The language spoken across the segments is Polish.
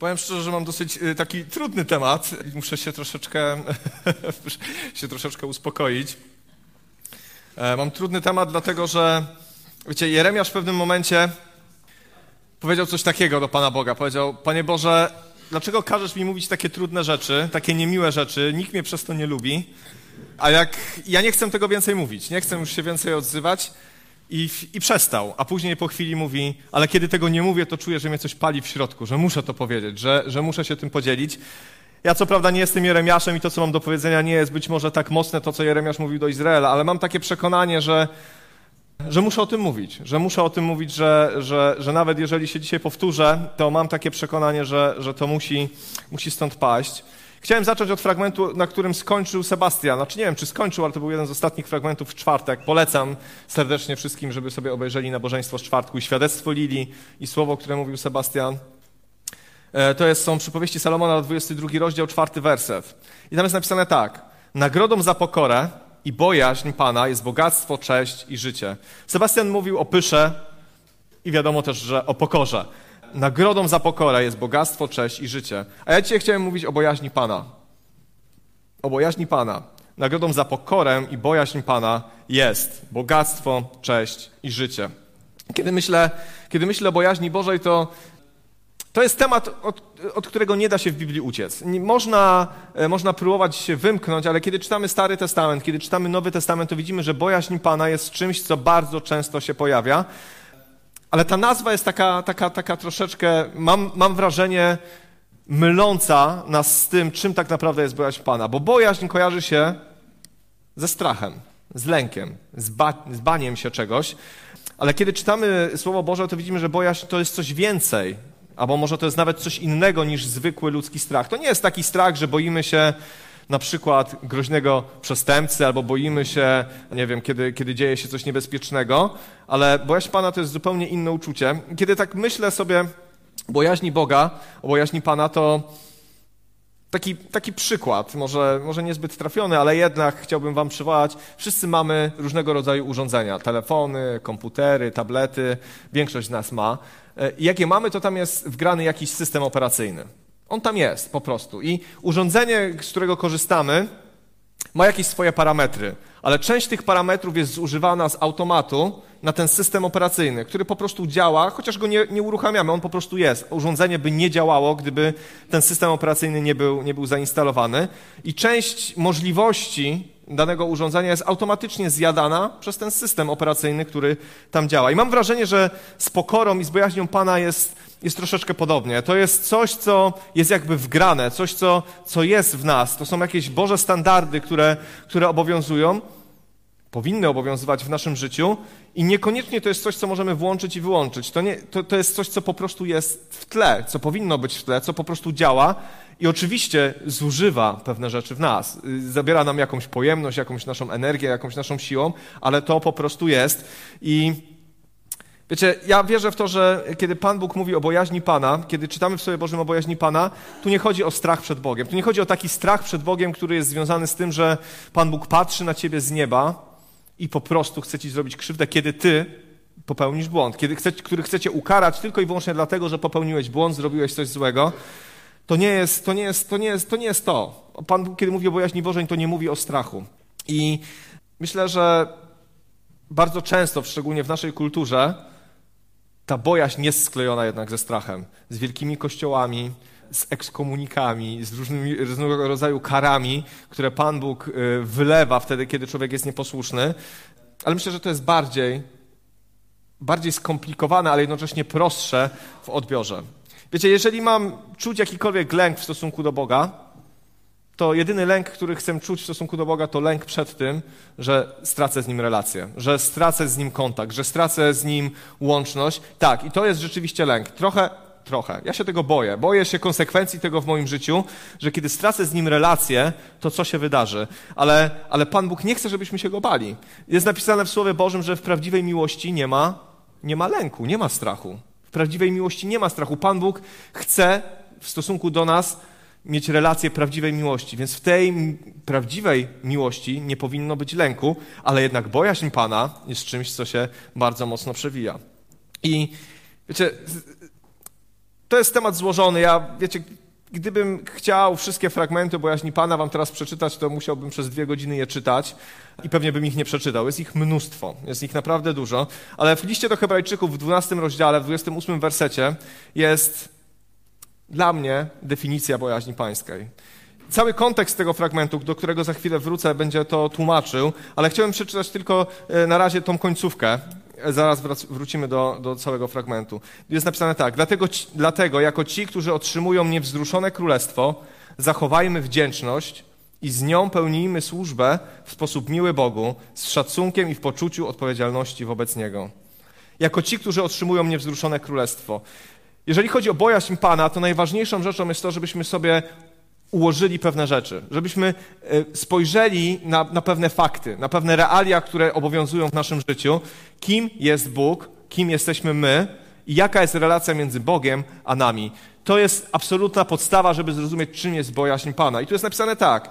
Powiem szczerze, że mam dosyć y, taki trudny temat i muszę się troszeczkę, się troszeczkę uspokoić. E, mam trudny temat, dlatego że, wiecie, Jeremiasz w pewnym momencie powiedział coś takiego do Pana Boga. Powiedział, Panie Boże, dlaczego każesz mi mówić takie trudne rzeczy, takie niemiłe rzeczy? Nikt mnie przez to nie lubi. A jak ja nie chcę tego więcej mówić, nie chcę już się więcej odzywać, i, I przestał, a później po chwili mówi, ale kiedy tego nie mówię, to czuję, że mnie coś pali w środku, że muszę to powiedzieć, że, że muszę się tym podzielić. Ja co prawda nie jestem Jeremiaszem i to, co mam do powiedzenia, nie jest być może tak mocne to, co Jeremiasz mówił do Izraela, ale mam takie przekonanie, że, że muszę o tym mówić, że muszę o tym mówić, że, że, że nawet jeżeli się dzisiaj powtórzę, to mam takie przekonanie, że, że to musi, musi stąd paść. Chciałem zacząć od fragmentu, na którym skończył Sebastian. Znaczy nie wiem, czy skończył, ale to był jeden z ostatnich fragmentów w czwartek. Polecam serdecznie wszystkim, żeby sobie obejrzeli nabożeństwo z czwartku i świadectwo Lili i słowo, które mówił Sebastian. E, to jest, są przypowieści Salomona, 22 rozdział, czwarty werset. I tam jest napisane tak. Nagrodą za pokorę i bojaźń Pana jest bogactwo, cześć i życie. Sebastian mówił o pysze i wiadomo też, że o pokorze nagrodą za pokorę jest bogactwo, cześć i życie. A ja dzisiaj chciałem mówić o bojaźni Pana. O bojaźni Pana. Nagrodą za pokorę i bojaźń Pana jest bogactwo, cześć i życie. Kiedy myślę, kiedy myślę o bojaźni Bożej, to to jest temat, od, od, którego nie da się w Biblii uciec. Można, e, można próbować się wymknąć, ale kiedy czytamy Stary Testament, kiedy czytamy Nowy Testament, to widzimy, że bojaźń Pana jest czymś, co bardzo często się pojawia. Ale ta nazwa jest taka, taka, taka troszeczkę, mam, mam wrażenie, myląca nas z tym, czym tak naprawdę jest bojaźń Pana. Bo bojaźń kojarzy się ze strachem, z lękiem, z, ba, z baniem się czegoś. Ale kiedy czytamy Słowo Boże, to widzimy, że bojaźń to jest coś więcej. Albo może to jest nawet coś innego niż zwykły ludzki strach. To nie jest taki strach, że boimy się na przykład groźnego przestępcy, albo boimy się, nie wiem, kiedy, kiedy dzieje się coś niebezpiecznego, ale bojaźń Pana to jest zupełnie inne uczucie. Kiedy tak myślę sobie o bojaźni Boga, o bojaźni Pana, to taki, taki przykład, może, może niezbyt trafiony, ale jednak chciałbym Wam przywołać. Wszyscy mamy różnego rodzaju urządzenia: telefony, komputery, tablety. Większość z nas ma. I jakie mamy, to tam jest wgrany jakiś system operacyjny. On tam jest po prostu. I urządzenie, z którego korzystamy, ma jakieś swoje parametry, ale część tych parametrów jest zużywana z automatu na ten system operacyjny, który po prostu działa, chociaż go nie, nie uruchamiamy, on po prostu jest. Urządzenie by nie działało, gdyby ten system operacyjny nie był, nie był zainstalowany. I część możliwości danego urządzenia jest automatycznie zjadana przez ten system operacyjny, który tam działa. I mam wrażenie, że z pokorą i z bojaźnią Pana jest, jest troszeczkę podobnie. To jest coś, co jest jakby wgrane, coś, co, co jest w nas. To są jakieś Boże standardy, które, które obowiązują, powinny obowiązywać w naszym życiu i niekoniecznie to jest coś, co możemy włączyć i wyłączyć. To, nie, to, to jest coś, co po prostu jest w tle, co powinno być w tle, co po prostu działa i oczywiście zużywa pewne rzeczy w nas. Zabiera nam jakąś pojemność, jakąś naszą energię, jakąś naszą siłą, ale to po prostu jest. I wiecie, ja wierzę w to, że kiedy Pan Bóg mówi o bojaźni Pana, kiedy czytamy w sobie Bożym o bojaźni Pana, tu nie chodzi o strach przed Bogiem. Tu nie chodzi o taki strach przed Bogiem, który jest związany z tym, że Pan Bóg patrzy na ciebie z nieba i po prostu chce ci zrobić krzywdę, kiedy ty popełnisz błąd, kiedy chce, który chcecie ukarać tylko i wyłącznie dlatego, że popełniłeś błąd, zrobiłeś coś złego. To nie jest to. Nie jest, to, nie jest, to, nie jest to. Pan, kiedy mówi o bojaźni Bożej, to nie mówi o strachu. I myślę, że bardzo często, szczególnie w naszej kulturze, ta bojaźń jest sklejona jednak ze strachem, z wielkimi kościołami, z ekskomunikami, z różnymi, różnego rodzaju karami, które Pan Bóg y, wylewa wtedy, kiedy człowiek jest nieposłuszny. Ale myślę, że to jest bardziej, bardziej skomplikowane, ale jednocześnie prostsze w odbiorze. Wiecie, jeżeli mam czuć jakikolwiek lęk w stosunku do Boga, to jedyny lęk, który chcę czuć w stosunku do Boga, to lęk przed tym, że stracę z Nim relację, że stracę z Nim kontakt, że stracę z Nim łączność. Tak, i to jest rzeczywiście lęk. Trochę, trochę. Ja się tego boję. Boję się konsekwencji tego w moim życiu, że kiedy stracę z Nim relację, to co się wydarzy. Ale, ale Pan Bóg nie chce, żebyśmy się Go bali. Jest napisane w Słowie Bożym, że w prawdziwej miłości nie ma, nie ma lęku, nie ma strachu. W prawdziwej miłości nie ma strachu. Pan Bóg chce w stosunku do nas mieć relację prawdziwej miłości, więc w tej prawdziwej miłości nie powinno być lęku, ale jednak bojaźń Pana jest czymś, co się bardzo mocno przewija. I wiecie, To jest temat złożony. Ja, wiecie, gdybym chciał wszystkie fragmenty bojaźni Pana wam teraz przeczytać, to musiałbym przez dwie godziny je czytać i pewnie bym ich nie przeczytał. Jest ich mnóstwo, jest ich naprawdę dużo, ale w liście do Hebrajczyków w 12 rozdziale, w 28 wersecie jest dla mnie definicja bojaźni pańskiej. Cały kontekst tego fragmentu, do którego za chwilę wrócę, będzie to tłumaczył, ale chciałem przeczytać tylko e, na razie tą końcówkę. E, zaraz wrócimy do, do całego fragmentu. Jest napisane tak. Dlatego, dlatego, jako ci, którzy otrzymują niewzruszone królestwo, zachowajmy wdzięczność i z nią pełnijmy służbę w sposób miły Bogu, z szacunkiem i w poczuciu odpowiedzialności wobec Niego. Jako ci, którzy otrzymują niewzruszone królestwo. Jeżeli chodzi o bojaźń Pana, to najważniejszą rzeczą jest to, żebyśmy sobie ułożyli pewne rzeczy, żebyśmy e, spojrzeli na, na pewne fakty, na pewne realia, które obowiązują w naszym życiu, kim jest Bóg, kim jesteśmy my i jaka jest relacja między Bogiem a nami. To jest absolutna podstawa, żeby zrozumieć, czym jest bojaźń Pana. I tu jest napisane tak.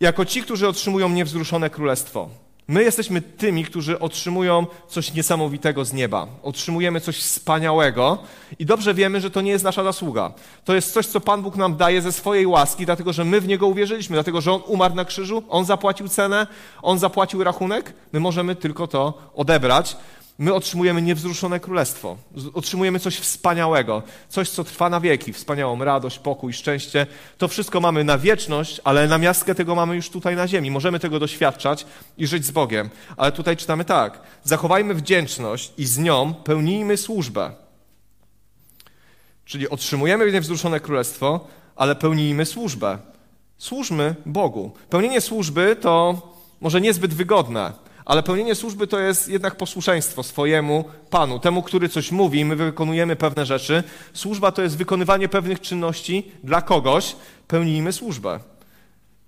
Jako ci, którzy otrzymują niewzruszone królestwo. My jesteśmy tymi, którzy otrzymują coś niesamowitego z nieba. Otrzymujemy coś wspaniałego i dobrze wiemy, że to nie jest nasza zasługa. To jest coś, co Pan Bóg nam daje ze swojej łaski, dlatego że my w Niego uwierzyliśmy, dlatego że On umarł na krzyżu, On zapłacił cenę, On zapłacił rachunek. My możemy tylko to odebrać my otrzymujemy niewzruszone królestwo. Otrzymujemy coś wspaniałego, coś, co trwa na wieki, wspaniałą radość, pokój, szczęście. To wszystko mamy na wieczność, ale na miastkę tego mamy już tutaj na ziemi. Możemy tego doświadczać i żyć z Bogiem. Ale tutaj czytamy tak: zachowajmy wdzięczność i z nią pełnijmy służbę. Czyli otrzymujemy niewzruszone królestwo, ale pełnijmy służbę. Służmy Bogu. Pełnienie służby to może niezbyt wygodne ale pełnienie służby to jest jednak posłuszeństwo swojemu Panu, temu, który coś mówi, my wykonujemy pewne rzeczy. Służba to jest wykonywanie pewnych czynności dla kogoś, pełnijmy służbę.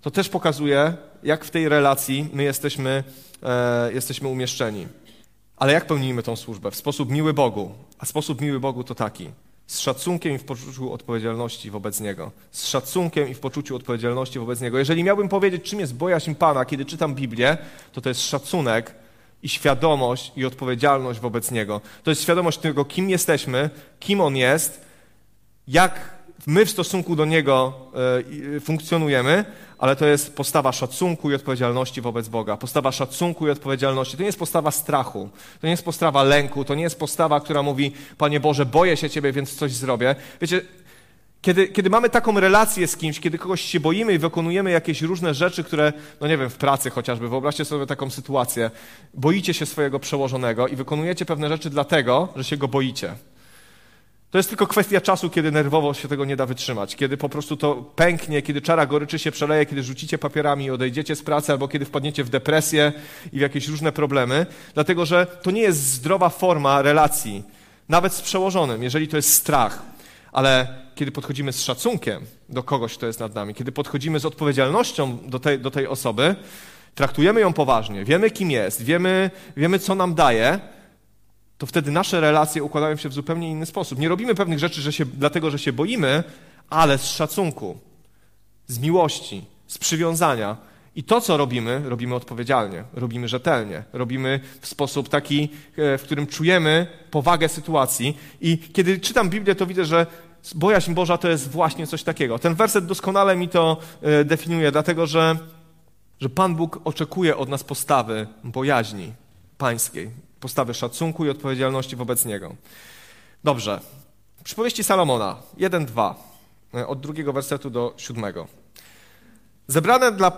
To też pokazuje, jak w tej relacji my jesteśmy, e, jesteśmy umieszczeni. Ale jak pełnimy tą służbę? W sposób miły Bogu. A sposób miły Bogu to taki – z szacunkiem i w poczuciu odpowiedzialności wobec Niego. Z szacunkiem i w poczuciu odpowiedzialności wobec Niego. Jeżeli miałbym powiedzieć, czym jest bojaźń Pana, kiedy czytam Biblię, to to jest szacunek i świadomość i odpowiedzialność wobec Niego. To jest świadomość tego, kim jesteśmy, kim On jest, jak my w stosunku do Niego e, funkcjonujemy, ale to jest postawa szacunku i odpowiedzialności wobec Boga. Postawa szacunku i odpowiedzialności. To nie jest postawa strachu, to nie jest postawa lęku, to nie jest postawa, która mówi, Panie Boże, boję się Ciebie, więc coś zrobię. Wiecie, kiedy, kiedy mamy taką relację z kimś, kiedy kogoś się boimy i wykonujemy jakieś różne rzeczy, które, no nie wiem, w pracy chociażby, wyobraźcie sobie taką sytuację, boicie się swojego przełożonego i wykonujecie pewne rzeczy dlatego, że się go boicie. To jest tylko kwestia czasu, kiedy nerwowo się tego nie da wytrzymać, kiedy po prostu to pęknie, kiedy czara goryczy się przeleje, kiedy rzucicie papierami i odejdziecie z pracy, albo kiedy wpadniecie w depresję i w jakieś różne problemy, dlatego że to nie jest zdrowa forma relacji, nawet z przełożonym, jeżeli to jest strach. Ale kiedy podchodzimy z szacunkiem do kogoś, kto jest nad nami, kiedy podchodzimy z odpowiedzialnością do tej, do tej osoby, traktujemy ją poważnie, wiemy kim jest, wiemy, wiemy co nam daje, to wtedy nasze relacje układają się w zupełnie inny sposób. Nie robimy pewnych rzeczy że się, dlatego, że się boimy, ale z szacunku, z miłości, z przywiązania. I to, co robimy, robimy odpowiedzialnie, robimy rzetelnie, robimy w sposób taki, e, w którym czujemy powagę sytuacji. I kiedy czytam Biblię, to widzę, że bojaźń Boża to jest właśnie coś takiego. Ten werset doskonale mi to e, definiuje, dlatego że, że Pan Bóg oczekuje od nas postawy bojaźni pańskiej postawy szacunku i odpowiedzialności wobec Niego. Dobrze. Przypowieści Salomona 1-2, e, od drugiego wersetu do siódmego. Zebrane dla,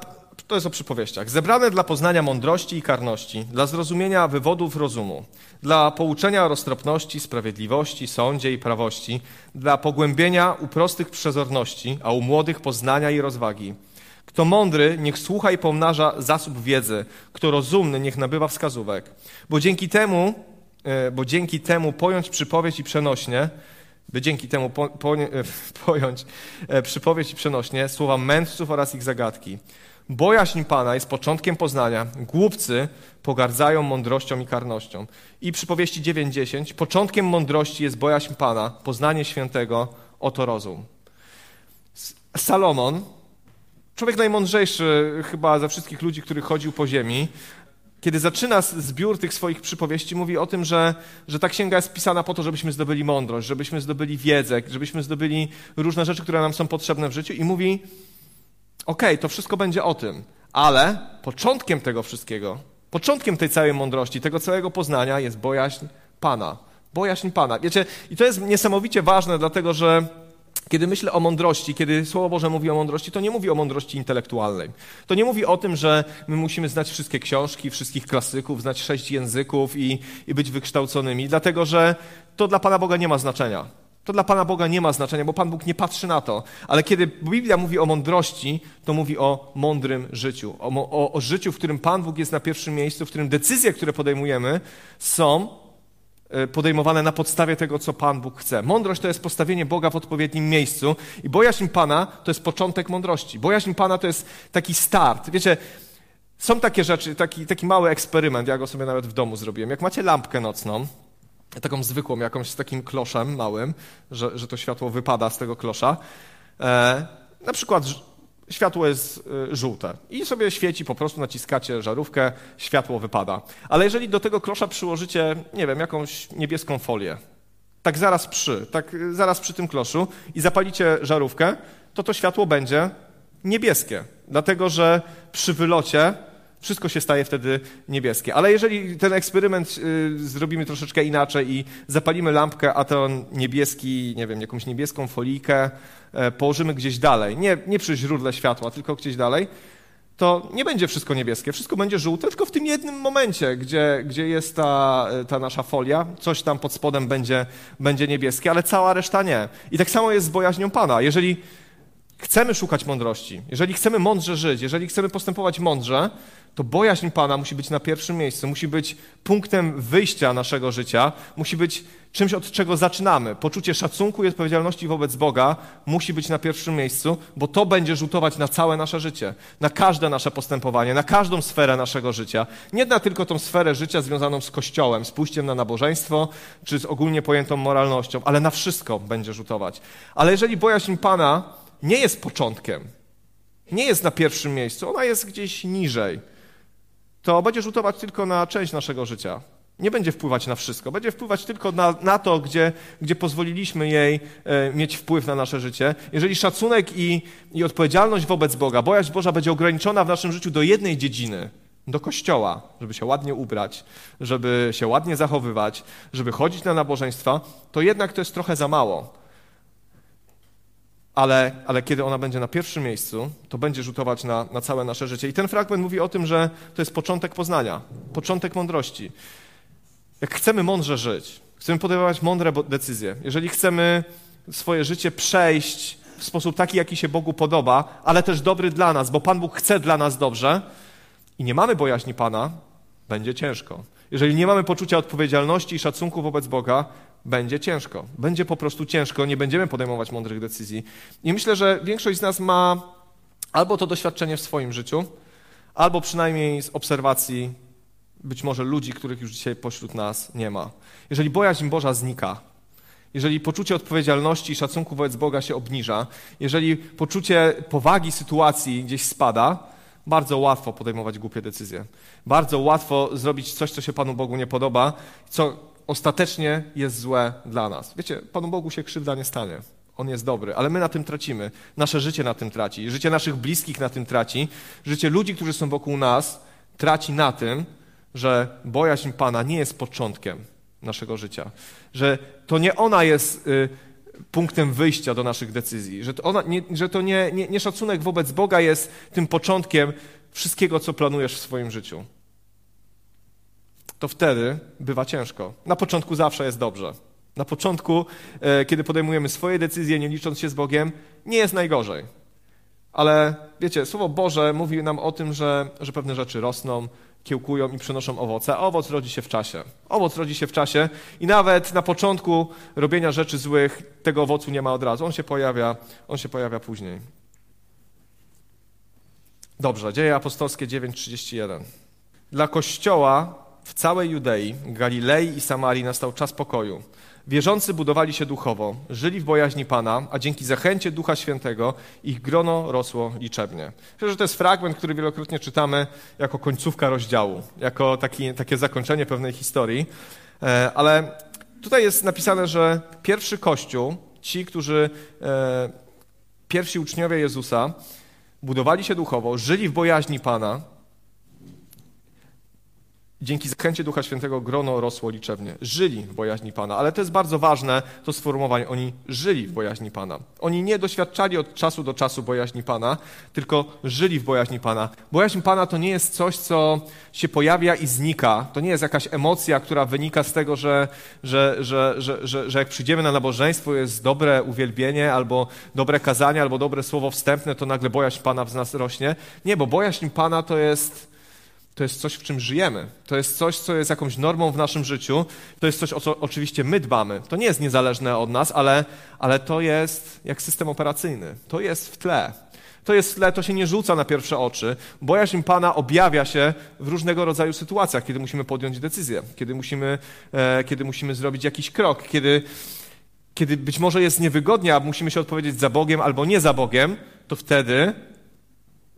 to jest o przypowieściach, zebrane dla poznania mądrości i karności, dla zrozumienia wywodów rozumu, dla pouczenia roztropności, sprawiedliwości, sądzie i prawości, dla pogłębienia u prostych przezorności, a u młodych poznania i rozwagi, kto mądry, niech słucha i pomnaża zasób wiedzy. Kto rozumny, niech nabywa wskazówek. Bo dzięki temu, e, bo dzięki temu pojąć przypowieść i przenośnie, by dzięki temu po, po, e, pojąć e, przypowieść i przenośnie słowa mędrców oraz ich zagadki. Bojaźń Pana jest początkiem poznania. Głupcy pogardzają mądrością i karnością. I przypowieści 9:10. Początkiem mądrości jest bojaźń Pana, poznanie świętego, oto rozum. Salomon Człowiek najmądrzejszy chyba ze wszystkich ludzi, który chodził po ziemi, kiedy zaczyna zbiór tych swoich przypowieści, mówi o tym, że, że ta księga jest pisana po to, żebyśmy zdobyli mądrość, żebyśmy zdobyli wiedzę, żebyśmy zdobyli różne rzeczy, które nam są potrzebne w życiu i mówi, okej, okay, to wszystko będzie o tym, ale początkiem tego wszystkiego, początkiem tej całej mądrości, tego całego poznania jest bojaźń Pana. Bojaźń Pana. Wiecie, i to jest niesamowicie ważne, dlatego że kiedy myślę o mądrości, kiedy Słowo Boże mówi o mądrości, to nie mówi o mądrości intelektualnej. To nie mówi o tym, że my musimy znać wszystkie książki, wszystkich klasyków, znać sześć języków i, i być wykształconymi, dlatego że to dla Pana Boga nie ma znaczenia. To dla Pana Boga nie ma znaczenia, bo Pan Bóg nie patrzy na to. Ale kiedy Biblia mówi o mądrości, to mówi o mądrym życiu. O, o, o życiu, w którym Pan Bóg jest na pierwszym miejscu, w którym decyzje, które podejmujemy, są podejmowane na podstawie tego, co Pan Bóg chce. Mądrość to jest postawienie Boga w odpowiednim miejscu i bojaźń Pana to jest początek mądrości. Bojaźń Pana to jest taki start. Wiecie, są takie rzeczy, taki, taki mały eksperyment, ja go sobie nawet w domu zrobiłem. Jak macie lampkę nocną, taką zwykłą, jakąś z takim kloszem małym, że, że to światło wypada z tego klosza, e, na przykład światło jest y, żółte i sobie świeci, po prostu naciskacie żarówkę, światło wypada. Ale jeżeli do tego klosza przyłożycie, nie wiem, jakąś niebieską folię, tak zaraz przy, tak zaraz przy tym kloszu i zapalicie żarówkę, to to światło będzie niebieskie, dlatego że przy wylocie wszystko się staje wtedy niebieskie. Ale jeżeli ten eksperyment y, zrobimy troszeczkę inaczej i zapalimy lampkę, a ten niebieski, nie wiem, jakąś niebieską folijkę e, położymy gdzieś dalej, nie, nie przy źródle światła, tylko gdzieś dalej, to nie będzie wszystko niebieskie, wszystko będzie żółte, tylko w tym jednym momencie, gdzie, gdzie jest ta, ta nasza folia, coś tam pod spodem będzie, będzie niebieskie, ale cała reszta nie. I tak samo jest z bojaźnią Pana. Jeżeli chcemy szukać mądrości, jeżeli chcemy mądrze żyć, jeżeli chcemy postępować mądrze, to bojaźń Pana musi być na pierwszym miejscu, musi być punktem wyjścia naszego życia, musi być czymś, od czego zaczynamy. Poczucie szacunku i odpowiedzialności wobec Boga musi być na pierwszym miejscu, bo to będzie rzutować na całe nasze życie, na każde nasze postępowanie, na każdą sferę naszego życia. Nie na tylko tą sferę życia związaną z Kościołem, z pójściem na nabożeństwo, czy z ogólnie pojętą moralnością, ale na wszystko będzie rzutować. Ale jeżeli bojaźń Pana nie jest początkiem, nie jest na pierwszym miejscu, ona jest gdzieś niżej to będzie rzutować tylko na część naszego życia. Nie będzie wpływać na wszystko. Będzie wpływać tylko na, na to, gdzie, gdzie pozwoliliśmy jej e, mieć wpływ na nasze życie. Jeżeli szacunek i, i odpowiedzialność wobec Boga, bojaźń Boża będzie ograniczona w naszym życiu do jednej dziedziny, do kościoła, żeby się ładnie ubrać, żeby się ładnie zachowywać, żeby chodzić na nabożeństwa, to jednak to jest trochę za mało ale, ale kiedy ona będzie na pierwszym miejscu, to będzie rzutować na, na całe nasze życie. I ten fragment mówi o tym, że to jest początek poznania, początek mądrości. Jak chcemy mądrze żyć, chcemy podejmować mądre decyzje, jeżeli chcemy swoje życie przejść w sposób taki, jaki się Bogu podoba, ale też dobry dla nas, bo Pan Bóg chce dla nas dobrze i nie mamy bojaźni Pana, będzie ciężko. Jeżeli nie mamy poczucia odpowiedzialności i szacunku wobec Boga, będzie ciężko. Będzie po prostu ciężko, nie będziemy podejmować mądrych decyzji. I myślę, że większość z nas ma albo to doświadczenie w swoim życiu, albo przynajmniej z obserwacji być może ludzi, których już dzisiaj pośród nas nie ma. Jeżeli bojaźń Boża znika, jeżeli poczucie odpowiedzialności i szacunku wobec Boga się obniża, jeżeli poczucie powagi sytuacji gdzieś spada, bardzo łatwo podejmować głupie decyzje. Bardzo łatwo zrobić coś, co się Panu Bogu nie podoba, co ostatecznie jest złe dla nas. Wiecie, Panu Bogu się krzywda nie stanie. On jest dobry, ale my na tym tracimy. Nasze życie na tym traci. Życie naszych bliskich na tym traci. Życie ludzi, którzy są wokół nas, traci na tym, że bojaźń Pana nie jest początkiem naszego życia. Że to nie ona jest y, punktem wyjścia do naszych decyzji. Że to, ona, nie, że to nie, nie, nie szacunek wobec Boga jest tym początkiem wszystkiego, co planujesz w swoim życiu to wtedy bywa ciężko. Na początku zawsze jest dobrze. Na początku, e, kiedy podejmujemy swoje decyzje, nie licząc się z Bogiem, nie jest najgorzej. Ale wiecie, Słowo Boże mówi nam o tym, że, że pewne rzeczy rosną, kiełkują i przynoszą owoce, owoc rodzi się w czasie. Owoc rodzi się w czasie i nawet na początku robienia rzeczy złych tego owocu nie ma od razu. On się pojawia, on się pojawia później. Dobrze, dzieje apostolskie 9:31. Dla Kościoła w całej Judei, Galilei i Samarii nastał czas pokoju. Wierzący budowali się duchowo, żyli w bojaźni Pana, a dzięki zachęcie Ducha Świętego ich grono rosło liczebnie. Myślę, że to jest fragment, który wielokrotnie czytamy jako końcówka rozdziału, jako taki, takie zakończenie pewnej historii. E, ale tutaj jest napisane, że pierwszy Kościół, ci, którzy, e, pierwsi uczniowie Jezusa, budowali się duchowo, żyli w bojaźni Pana, Dzięki zachęcie Ducha Świętego grono rosło liczebnie. Żyli w bojaźni Pana. Ale to jest bardzo ważne, to sformułowanie. Oni żyli w bojaźni Pana. Oni nie doświadczali od czasu do czasu bojaźni Pana, tylko żyli w bojaźni Pana. Bojaźń Pana to nie jest coś, co się pojawia i znika. To nie jest jakaś emocja, która wynika z tego, że, że, że, że, że, że jak przyjdziemy na nabożeństwo, jest dobre uwielbienie, albo dobre kazanie, albo dobre słowo wstępne, to nagle bojaźń Pana w nas rośnie. Nie, bo bojaźń Pana to jest to jest coś, w czym żyjemy. To jest coś, co jest jakąś normą w naszym życiu. To jest coś, o co oczywiście my dbamy. To nie jest niezależne od nas, ale, ale to jest jak system operacyjny. To jest w tle. To jest w tle, to się nie rzuca na pierwsze oczy. Bojaźń Pana objawia się w różnego rodzaju sytuacjach, kiedy musimy podjąć decyzję, kiedy musimy, e, kiedy musimy zrobić jakiś krok, kiedy, kiedy być może jest niewygodnie, a musimy się odpowiedzieć za Bogiem albo nie za Bogiem, to wtedy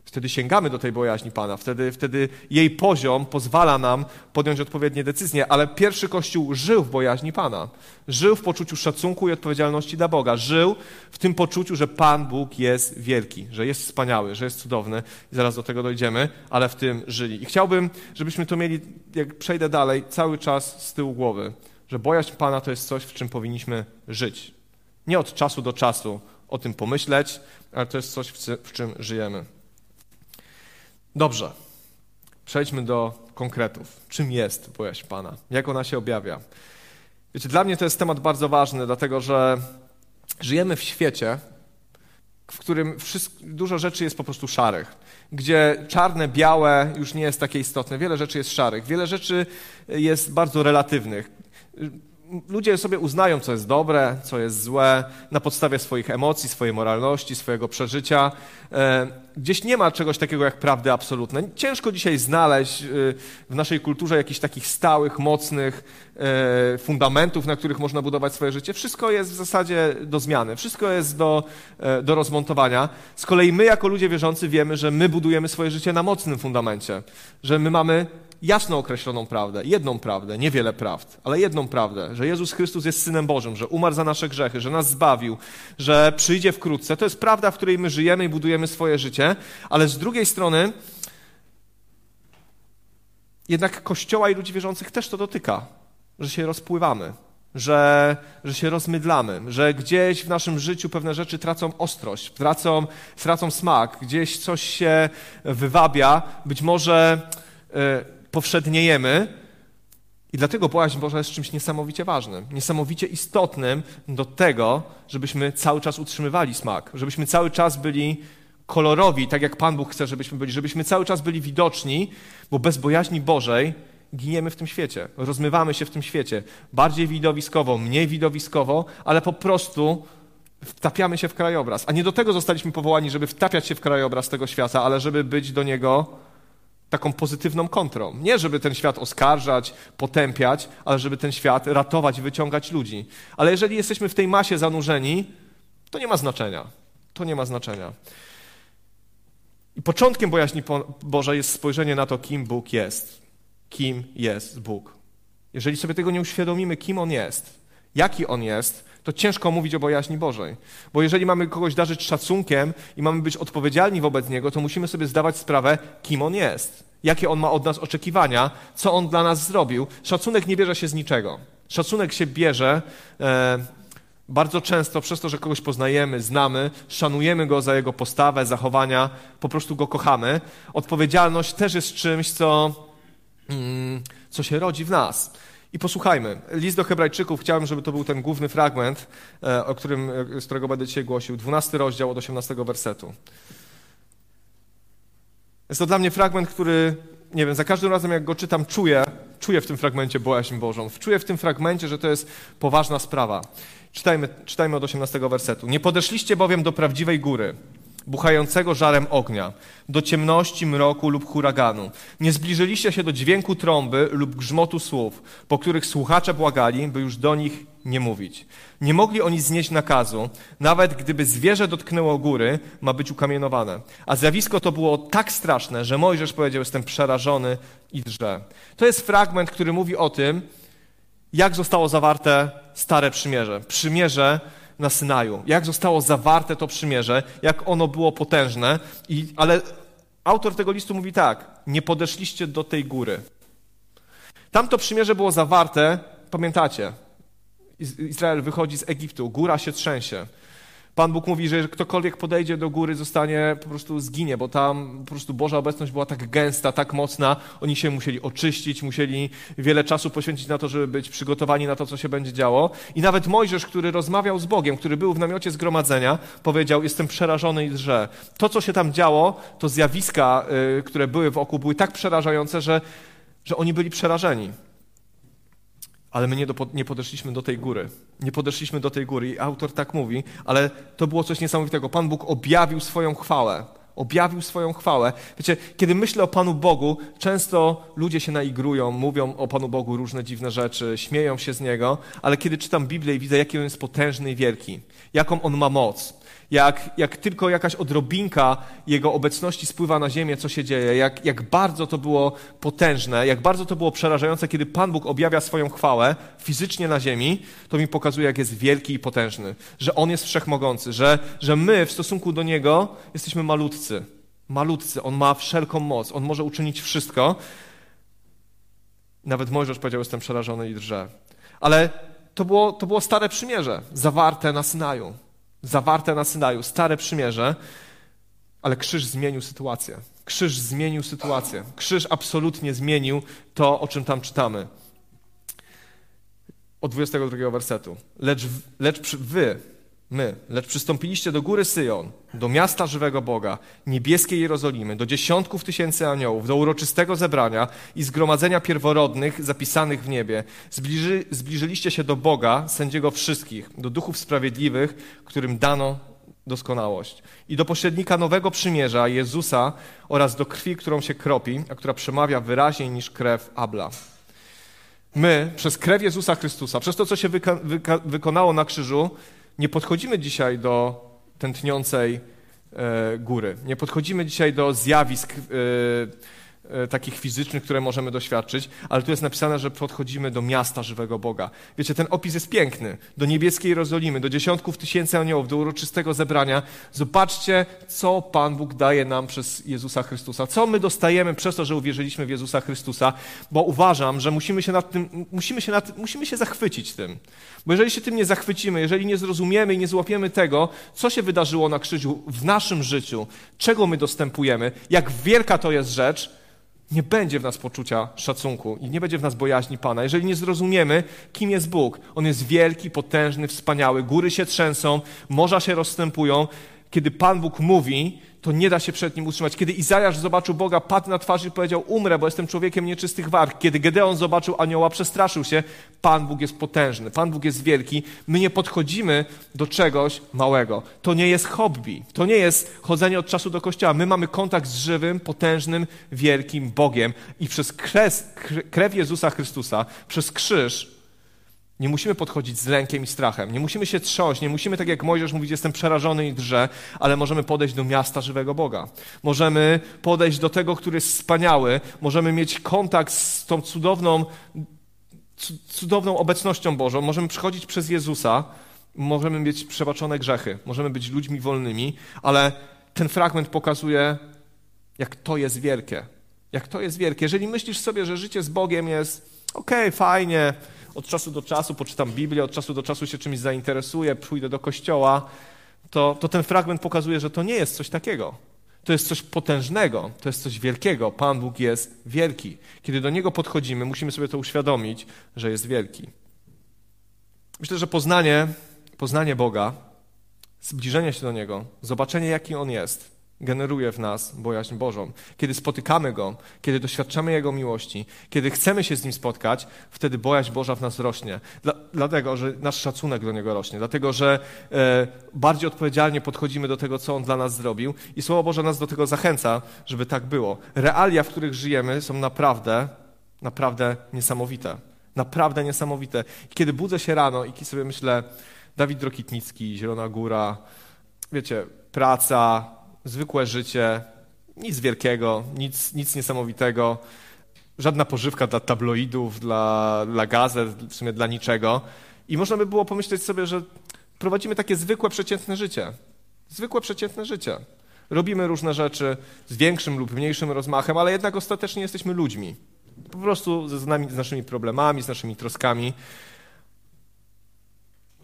Wtedy sięgamy do tej bojaźni Pana, wtedy, wtedy jej poziom pozwala nam podjąć odpowiednie decyzje, ale pierwszy Kościół żył w bojaźni Pana. Żył w poczuciu szacunku i odpowiedzialności dla Boga. Żył w tym poczuciu, że Pan Bóg jest wielki, że jest wspaniały, że jest cudowny i zaraz do tego dojdziemy, ale w tym żyli. I chciałbym, żebyśmy to mieli, jak przejdę dalej, cały czas z tyłu głowy, że bojaźń Pana to jest coś, w czym powinniśmy żyć. Nie od czasu do czasu o tym pomyśleć, ale to jest coś, w czym żyjemy. Dobrze. Przejdźmy do konkretów. Czym jest bojaźń Pana? Jak ona się objawia? Wiecie, dla mnie to jest temat bardzo ważny, dlatego że żyjemy w świecie, w którym wszystko, dużo rzeczy jest po prostu szarych, gdzie czarne, białe już nie jest takie istotne. Wiele rzeczy jest szarych, wiele rzeczy jest bardzo relatywnych ludzie sobie uznają, co jest dobre, co jest złe, na podstawie swoich emocji, swojej moralności, swojego przeżycia. E, gdzieś nie ma czegoś takiego jak prawdy absolutne. Ciężko dzisiaj znaleźć e, w naszej kulturze jakichś takich stałych, mocnych e, fundamentów, na których można budować swoje życie. Wszystko jest w zasadzie do zmiany, wszystko jest do, do rozmontowania. Z kolei my, jako ludzie wierzący, wiemy, że my budujemy swoje życie na mocnym fundamencie, że my mamy jasno określoną prawdę, jedną prawdę, niewiele prawd, ale jedną prawdę, że Jezus Chrystus jest Synem Bożym, że umarł za nasze grzechy, że nas zbawił, że przyjdzie wkrótce. To jest prawda, w której my żyjemy i budujemy swoje życie, ale z drugiej strony jednak Kościoła i ludzi wierzących też to dotyka, że się rozpływamy, że, że się rozmydlamy, że gdzieś w naszym życiu pewne rzeczy tracą ostrość, tracą, tracą smak, gdzieś coś się wywabia, być może... Yy, powszedniejemy. I dlatego bojaźń Boża jest czymś niesamowicie ważnym, niesamowicie istotnym do tego, żebyśmy cały czas utrzymywali smak, żebyśmy cały czas byli kolorowi, tak jak Pan Bóg chce, żebyśmy byli, żebyśmy cały czas byli widoczni, bo bez bojaźni Bożej giniemy w tym świecie, rozmywamy się w tym świecie, bardziej widowiskowo, mniej widowiskowo, ale po prostu wtapiamy się w krajobraz. A nie do tego zostaliśmy powołani, żeby wtapiać się w krajobraz tego świata, ale żeby być do niego taką pozytywną kontrą. Nie, żeby ten świat oskarżać, potępiać, ale żeby ten świat ratować wyciągać ludzi. Ale jeżeli jesteśmy w tej masie zanurzeni, to nie ma znaczenia. To nie ma znaczenia. I początkiem bojaźni Bożej jest spojrzenie na to, kim Bóg jest. Kim jest Bóg. Jeżeli sobie tego nie uświadomimy, kim On jest, jaki On jest, to ciężko mówić o bojaźni Bożej. Bo jeżeli mamy kogoś darzyć szacunkiem i mamy być odpowiedzialni wobec Niego, to musimy sobie zdawać sprawę, kim On jest, jakie On ma od nas oczekiwania, co On dla nas zrobił. Szacunek nie bierze się z niczego. Szacunek się bierze e, bardzo często przez to, że kogoś poznajemy, znamy, szanujemy Go za Jego postawę, zachowania, po prostu Go kochamy. Odpowiedzialność też jest czymś, co, mm, co się rodzi w nas. I posłuchajmy. List do Hebrajczyków, chciałem, żeby to był ten główny fragment, e, o którym, e, z którego będę dzisiaj głosił. 12 rozdział od 18 wersetu. Jest to dla mnie fragment, który, nie wiem, za każdym razem jak go czytam, czuję, czuję w tym fragmencie bojaźń Bożą. Czuję w tym fragmencie, że to jest poważna sprawa. Czytajmy, czytajmy od 18 wersetu. Nie podeszliście bowiem do prawdziwej góry, buchającego żarem ognia, do ciemności, mroku lub huraganu. Nie zbliżyliście się do dźwięku trąby lub grzmotu słów, po których słuchacze błagali, by już do nich nie mówić. Nie mogli oni znieść nakazu, nawet gdyby zwierzę dotknęło góry, ma być ukamienowane. A zjawisko to było tak straszne, że Mojżesz powiedział, jestem przerażony i drże. To jest fragment, który mówi o tym, jak zostało zawarte Stare Przymierze. Przymierze na Synaju. Jak zostało zawarte to przymierze, jak ono było potężne. I, ale autor tego listu mówi tak, nie podeszliście do tej góry. Tamto przymierze było zawarte, pamiętacie, Izrael wychodzi z Egiptu, góra się trzęsie. Pan Bóg mówi, że ktokolwiek podejdzie do góry, zostanie, po prostu zginie, bo tam po prostu Boża obecność była tak gęsta, tak mocna. Oni się musieli oczyścić, musieli wiele czasu poświęcić na to, żeby być przygotowani na to, co się będzie działo. I nawet Mojżesz, który rozmawiał z Bogiem, który był w namiocie zgromadzenia, powiedział, jestem przerażony i drże. To, co się tam działo, to zjawiska, y, które były wokół, były tak przerażające, że, że oni byli przerażeni ale my nie, do, nie podeszliśmy do tej góry. Nie podeszliśmy do tej góry i autor tak mówi, ale to było coś niesamowitego. Pan Bóg objawił swoją chwałę. Objawił swoją chwałę. Wiecie, kiedy myślę o Panu Bogu, często ludzie się naigrują, mówią o Panu Bogu różne dziwne rzeczy, śmieją się z Niego, ale kiedy czytam Biblię i widzę, jaki On jest potężny i wielki, jaką On ma moc, jak, jak tylko jakaś odrobinka Jego obecności spływa na ziemię, co się dzieje, jak, jak bardzo to było potężne, jak bardzo to było przerażające, kiedy Pan Bóg objawia swoją chwałę fizycznie na ziemi, to mi pokazuje, jak jest wielki i potężny, że On jest wszechmogący, że, że my w stosunku do Niego jesteśmy malutcy. Malutcy. On ma wszelką moc, On może uczynić wszystko. Nawet Mojżesz powiedział, jestem przerażony i drże. Ale to było, to było stare przymierze, zawarte na Synaju zawarte na Synaju, stare przymierze, ale krzyż zmienił sytuację. Krzyż zmienił sytuację. Krzyż absolutnie zmienił to, o czym tam czytamy. Od 22 wersetu. Lecz, lecz wy, my, lecz przystąpiliście do góry Syjon, do miasta żywego Boga, niebieskiej Jerozolimy, do dziesiątków tysięcy aniołów, do uroczystego zebrania i zgromadzenia pierworodnych zapisanych w niebie. Zbliży, zbliżyliście się do Boga, sędziego wszystkich, do duchów sprawiedliwych, którym dano doskonałość. I do pośrednika nowego przymierza, Jezusa, oraz do krwi, którą się kropi, a która przemawia wyraźniej niż krew Abla. My, przez krew Jezusa Chrystusa, przez to, co się wyka wyka wykonało na krzyżu, nie podchodzimy dzisiaj do tętniącej e, góry. Nie podchodzimy dzisiaj do zjawisk e, takich fizycznych, które możemy doświadczyć, ale tu jest napisane, że podchodzimy do miasta żywego Boga. Wiecie, ten opis jest piękny. Do niebieskiej Jerozolimy, do dziesiątków tysięcy aniołów, do uroczystego zebrania. Zobaczcie, co Pan Bóg daje nam przez Jezusa Chrystusa. Co my dostajemy przez to, że uwierzyliśmy w Jezusa Chrystusa, bo uważam, że musimy się, nad tym, musimy się, nad, musimy się zachwycić tym. Bo jeżeli się tym nie zachwycimy, jeżeli nie zrozumiemy i nie złapiemy tego, co się wydarzyło na krzyżu w naszym życiu, czego my dostępujemy, jak wielka to jest rzecz, nie będzie w nas poczucia szacunku i nie będzie w nas bojaźni Pana. Jeżeli nie zrozumiemy, kim jest Bóg, On jest wielki, potężny, wspaniały, góry się trzęsą, morza się rozstępują. Kiedy Pan Bóg mówi, to nie da się przed nim utrzymać. Kiedy Izajasz zobaczył Boga, padł na twarz i powiedział, umrę, bo jestem człowiekiem nieczystych warg. Kiedy Gedeon zobaczył anioła, przestraszył się. Pan Bóg jest potężny, Pan Bóg jest wielki. My nie podchodzimy do czegoś małego. To nie jest hobby, to nie jest chodzenie od czasu do kościoła. My mamy kontakt z żywym, potężnym, wielkim Bogiem i przez krew, krew Jezusa Chrystusa, przez krzyż nie musimy podchodzić z lękiem i strachem. Nie musimy się trząść. Nie musimy, tak jak Mojżesz, mówić, jestem przerażony i drże, ale możemy podejść do miasta żywego Boga. Możemy podejść do tego, który jest wspaniały. Możemy mieć kontakt z tą cudowną, cudowną obecnością Bożą. Możemy przychodzić przez Jezusa. Możemy mieć przebaczone grzechy. Możemy być ludźmi wolnymi, ale ten fragment pokazuje, jak to jest wielkie. Jak to jest wielkie. Jeżeli myślisz sobie, że życie z Bogiem jest okej, okay, fajnie, od czasu do czasu poczytam Biblię, od czasu do czasu się czymś zainteresuję, pójdę do kościoła, to, to ten fragment pokazuje, że to nie jest coś takiego. To jest coś potężnego, to jest coś wielkiego. Pan Bóg jest wielki. Kiedy do Niego podchodzimy, musimy sobie to uświadomić, że jest wielki. Myślę, że poznanie, poznanie Boga, zbliżenie się do Niego, zobaczenie, jaki On jest, generuje w nas bojaźń Bożą. Kiedy spotykamy Go, kiedy doświadczamy Jego miłości, kiedy chcemy się z Nim spotkać, wtedy bojaźń Boża w nas rośnie. Dla, dlatego, że nasz szacunek do Niego rośnie, dlatego, że e, bardziej odpowiedzialnie podchodzimy do tego, co On dla nas zrobił i Słowo Boże nas do tego zachęca, żeby tak było. Realia, w których żyjemy są naprawdę, naprawdę niesamowite. Naprawdę niesamowite. Kiedy budzę się rano i sobie myślę, Dawid Rokitnicki, Zielona Góra, wiecie, praca, zwykłe życie, nic wielkiego, nic, nic niesamowitego, żadna pożywka dla tabloidów, dla, dla gazet, w sumie dla niczego. I można by było pomyśleć sobie, że prowadzimy takie zwykłe, przeciętne życie. Zwykłe, przeciętne życie. Robimy różne rzeczy z większym lub mniejszym rozmachem, ale jednak ostatecznie jesteśmy ludźmi. Po prostu z, nami, z naszymi problemami, z naszymi troskami.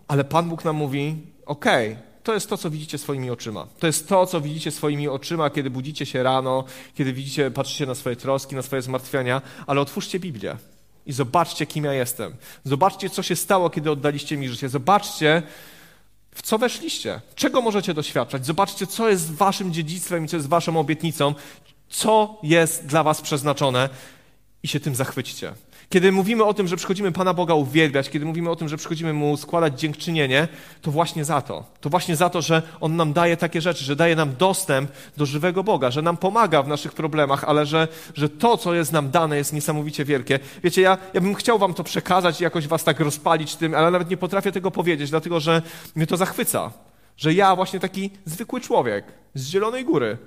Ale Pan Bóg nam mówi: okay, to jest to, co widzicie swoimi oczyma. To jest to, co widzicie swoimi oczyma, kiedy budzicie się rano, kiedy widzicie, patrzycie na swoje troski, na swoje zmartwienia, ale otwórzcie Biblię i zobaczcie, kim ja jestem. Zobaczcie, co się stało, kiedy oddaliście mi życie. Zobaczcie, w co weszliście, czego możecie doświadczać. Zobaczcie, co jest waszym dziedzictwem i co jest waszą obietnicą, co jest dla was przeznaczone i się tym zachwyćcie. Kiedy mówimy o tym, że przychodzimy Pana Boga uwielbiać, kiedy mówimy o tym, że przychodzimy Mu składać dziękczynienie, to właśnie za to. To właśnie za to, że On nam daje takie rzeczy, że daje nam dostęp do żywego Boga, że nam pomaga w naszych problemach, ale że, że to, co jest nam dane, jest niesamowicie wielkie. Wiecie, ja, ja bym chciał Wam to przekazać i jakoś Was tak rozpalić tym, ale nawet nie potrafię tego powiedzieć, dlatego że mnie to zachwyca. Że ja, właśnie taki zwykły człowiek z Zielonej Góry,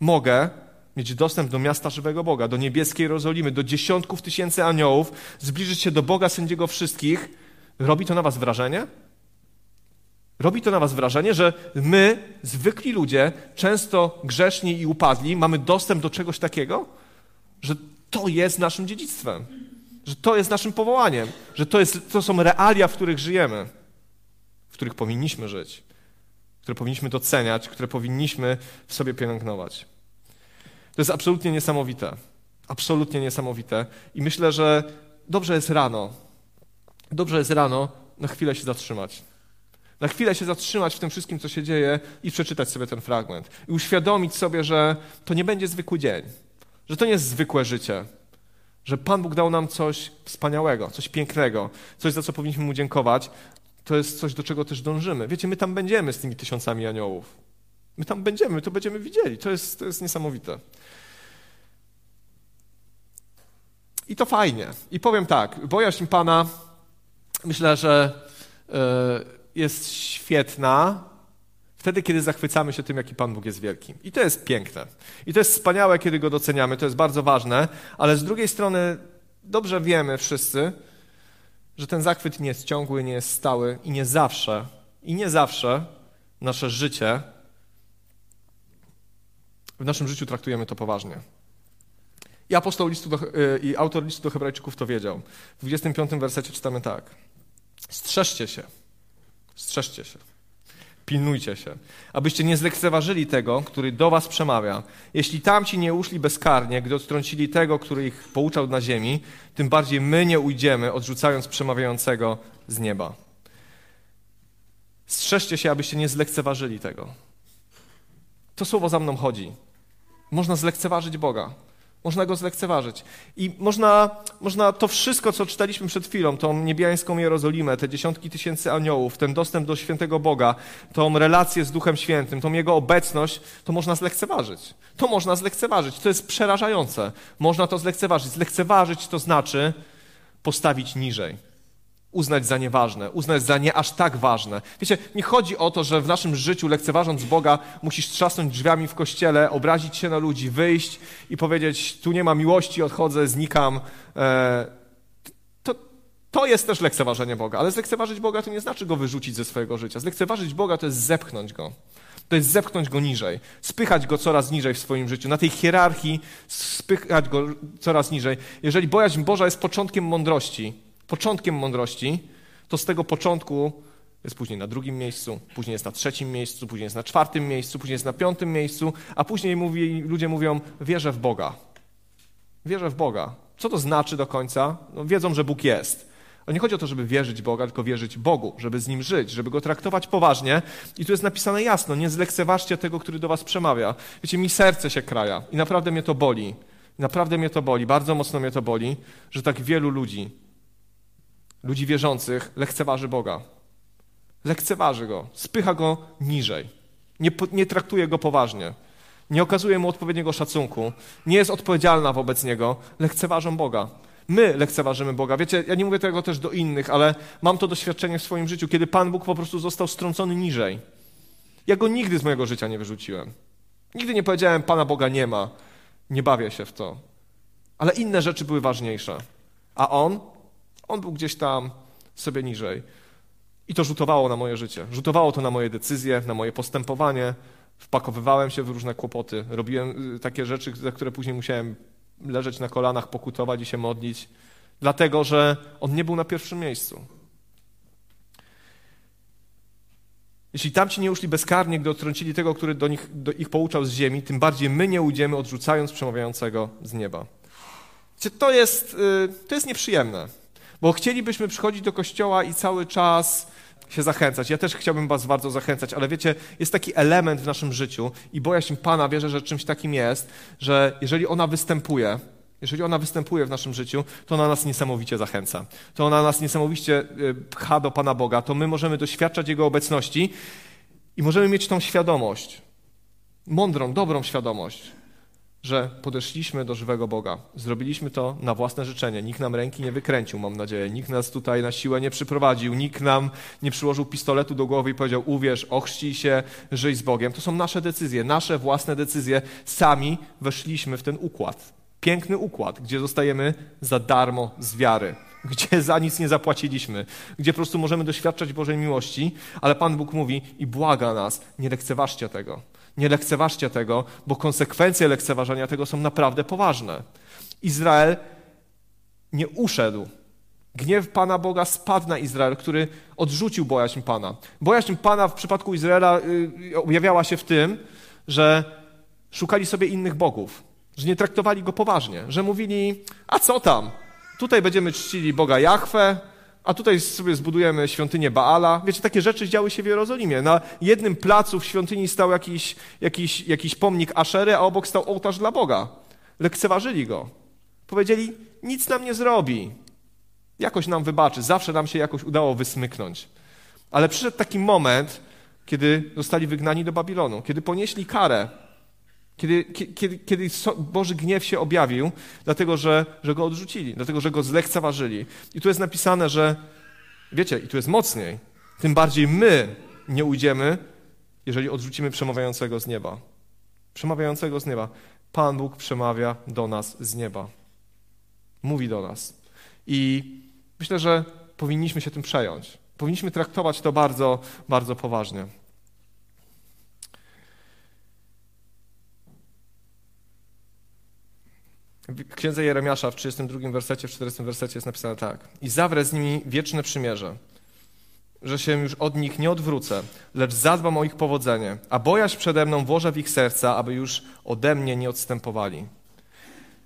mogę mieć dostęp do miasta żywego Boga, do niebieskiej Jerozolimy, do dziesiątków tysięcy aniołów, zbliżyć się do Boga sędziego wszystkich, robi to na was wrażenie? Robi to na was wrażenie, że my, zwykli ludzie, często grzeszni i upadli, mamy dostęp do czegoś takiego? Że to jest naszym dziedzictwem, że to jest naszym powołaniem, że to, jest, to są realia, w których żyjemy, w których powinniśmy żyć, które powinniśmy doceniać, które powinniśmy w sobie pielęgnować. To jest absolutnie niesamowite. Absolutnie niesamowite. I myślę, że dobrze jest rano. Dobrze jest rano na chwilę się zatrzymać. Na chwilę się zatrzymać w tym wszystkim, co się dzieje i przeczytać sobie ten fragment. I uświadomić sobie, że to nie będzie zwykły dzień. Że to nie jest zwykłe życie. Że Pan Bóg dał nam coś wspaniałego, coś pięknego, coś, za co powinniśmy Mu dziękować. To jest coś, do czego też dążymy. Wiecie, my tam będziemy z tymi tysiącami aniołów. My tam będziemy, my to będziemy widzieli. To jest, to jest niesamowite. I to fajnie. I powiem tak, bojaźń Pana myślę, że e, jest świetna wtedy, kiedy zachwycamy się tym, jaki Pan Bóg jest wielki. I to jest piękne. I to jest wspaniałe, kiedy Go doceniamy, to jest bardzo ważne, ale z drugiej strony dobrze wiemy wszyscy, że ten zachwyt nie jest ciągły, nie jest stały i nie zawsze, i nie zawsze nasze życie, w naszym życiu traktujemy to poważnie. I apostoł listu do, y, i autor listu do Hebrajczyków to wiedział. W 25 wersecie czytamy tak. Strzeżcie się. Strzeżcie się. Pilnujcie się, abyście nie zlekceważyli tego, który do was przemawia. Jeśli tamci nie uszli bezkarnie, gdy odtrącili tego, który ich pouczał na ziemi, tym bardziej my nie ujdziemy, odrzucając przemawiającego z nieba. Strzeżcie się, abyście nie zlekceważyli tego. To słowo za mną chodzi. Można zlekceważyć Boga. Można go zlekceważyć. I można, można to wszystko, co czytaliśmy przed chwilą, tą niebiańską Jerozolimę, te dziesiątki tysięcy aniołów, ten dostęp do świętego Boga, tą relację z Duchem Świętym, tą Jego obecność, to można zlekceważyć. To można zlekceważyć. To jest przerażające. Można to zlekceważyć. Zlekceważyć to znaczy postawić niżej uznać za nieważne, uznać za nie aż tak ważne. Wiecie, nie chodzi o to, że w naszym życiu, lekceważąc Boga, musisz trzasnąć drzwiami w kościele, obrazić się na ludzi, wyjść i powiedzieć, tu nie ma miłości, odchodzę, znikam. E, to, to jest też lekceważenie Boga, ale zlekceważyć Boga to nie znaczy go wyrzucić ze swojego życia. Zlekceważyć Boga to jest zepchnąć go. To jest zepchnąć go niżej, spychać go coraz niżej w swoim życiu, na tej hierarchii spychać go coraz niżej. Jeżeli bojaźń Boża jest początkiem mądrości, początkiem mądrości, to z tego początku jest później na drugim miejscu, później jest na trzecim miejscu, później jest na czwartym miejscu, później jest na piątym miejscu, a później mówi, ludzie mówią, wierzę w Boga. Wierzę w Boga. Co to znaczy do końca? No, wiedzą, że Bóg jest, Ale nie chodzi o to, żeby wierzyć Boga, tylko wierzyć Bogu, żeby z Nim żyć, żeby Go traktować poważnie. I tu jest napisane jasno, nie zlekceważcie tego, który do was przemawia. Wiecie, mi serce się kraja i naprawdę mnie to boli. Naprawdę mnie to boli, bardzo mocno mnie to boli, że tak wielu ludzi, ludzi wierzących, lekceważy Boga. Lekceważy Go, spycha Go niżej. Nie, nie traktuje Go poważnie. Nie okazuje Mu odpowiedniego szacunku. Nie jest odpowiedzialna wobec Niego. Lekceważą Boga. My lekceważymy Boga. Wiecie, ja nie mówię tego też do innych, ale mam to doświadczenie w swoim życiu, kiedy Pan Bóg po prostu został strącony niżej. Ja go nigdy z mojego życia nie wyrzuciłem. Nigdy nie powiedziałem, Pana Boga nie ma, nie bawię się w to. Ale inne rzeczy były ważniejsze. A on? On był gdzieś tam sobie niżej. I to rzutowało na moje życie. Rzutowało to na moje decyzje, na moje postępowanie. Wpakowywałem się w różne kłopoty. Robiłem y, takie rzeczy, za które później musiałem leżeć na kolanach, pokutować i się modlić, dlatego że on nie był na pierwszym miejscu. Jeśli tamci nie uszli bezkarnie, gdy odtrącili tego, który do nich, do ich pouczał z ziemi, tym bardziej my nie ujdziemy, odrzucając przemawiającego z nieba. To jest, y, to jest nieprzyjemne, bo chcielibyśmy przychodzić do kościoła i cały czas się zachęcać. Ja też chciałbym Was bardzo zachęcać, ale wiecie, jest taki element w naszym życiu i bojaźń Pana wierzę, że czymś takim jest, że jeżeli ona występuje, jeżeli ona występuje w naszym życiu, to ona nas niesamowicie zachęca. To ona nas niesamowicie y, pcha do Pana Boga. To my możemy doświadczać Jego obecności i możemy mieć tą świadomość, mądrą, dobrą świadomość, że podeszliśmy do żywego Boga. Zrobiliśmy to na własne życzenie. Nikt nam ręki nie wykręcił, mam nadzieję. Nikt nas tutaj na siłę nie przyprowadził. Nikt nam nie przyłożył pistoletu do głowy i powiedział: Uwierz, ochrzcij się, żyj z Bogiem. To są nasze decyzje, nasze własne decyzje. Sami weszliśmy w ten układ. Piękny układ, gdzie zostajemy za darmo z wiary, gdzie za nic nie zapłaciliśmy, gdzie po prostu możemy doświadczać Bożej miłości, ale Pan Bóg mówi i błaga nas: nie lekceważcie tego nie lekceważcie tego, bo konsekwencje lekceważenia tego są naprawdę poważne. Izrael nie uszedł. Gniew Pana Boga spadł na Izrael, który odrzucił bojaźń Pana. Bojaźń Pana w przypadku Izraela y, objawiała się w tym, że szukali sobie innych bogów, że nie traktowali go poważnie, że mówili, a co tam, tutaj będziemy czcili Boga Jahwe, a tutaj sobie zbudujemy świątynię Baala. Wiecie, takie rzeczy działy się w Jerozolimie. Na jednym placu w świątyni stał jakiś, jakiś, jakiś pomnik Aszery, a obok stał ołtarz dla Boga. Lekceważyli go. Powiedzieli, nic nam nie zrobi. Jakoś nam wybaczy. Zawsze nam się jakoś udało wysmyknąć. Ale przyszedł taki moment, kiedy zostali wygnani do Babilonu, kiedy ponieśli karę kiedy, kiedy, kiedy Boży gniew się objawił, dlatego że, że go odrzucili, dlatego że go zlekceważyli. I tu jest napisane, że wiecie, i tu jest mocniej, tym bardziej my nie ujdziemy, jeżeli odrzucimy przemawiającego z nieba. Przemawiającego z nieba. Pan Bóg przemawia do nas z nieba. Mówi do nas. I myślę, że powinniśmy się tym przejąć. Powinniśmy traktować to bardzo, bardzo poważnie. W księdze Jeremiasza w 32 wersecie, w 40 wersecie jest napisane tak. I zawrę z nimi wieczne przymierze, że się już od nich nie odwrócę, lecz zadbam o ich powodzenie, a bojaźń przede mną włożę w ich serca, aby już ode mnie nie odstępowali.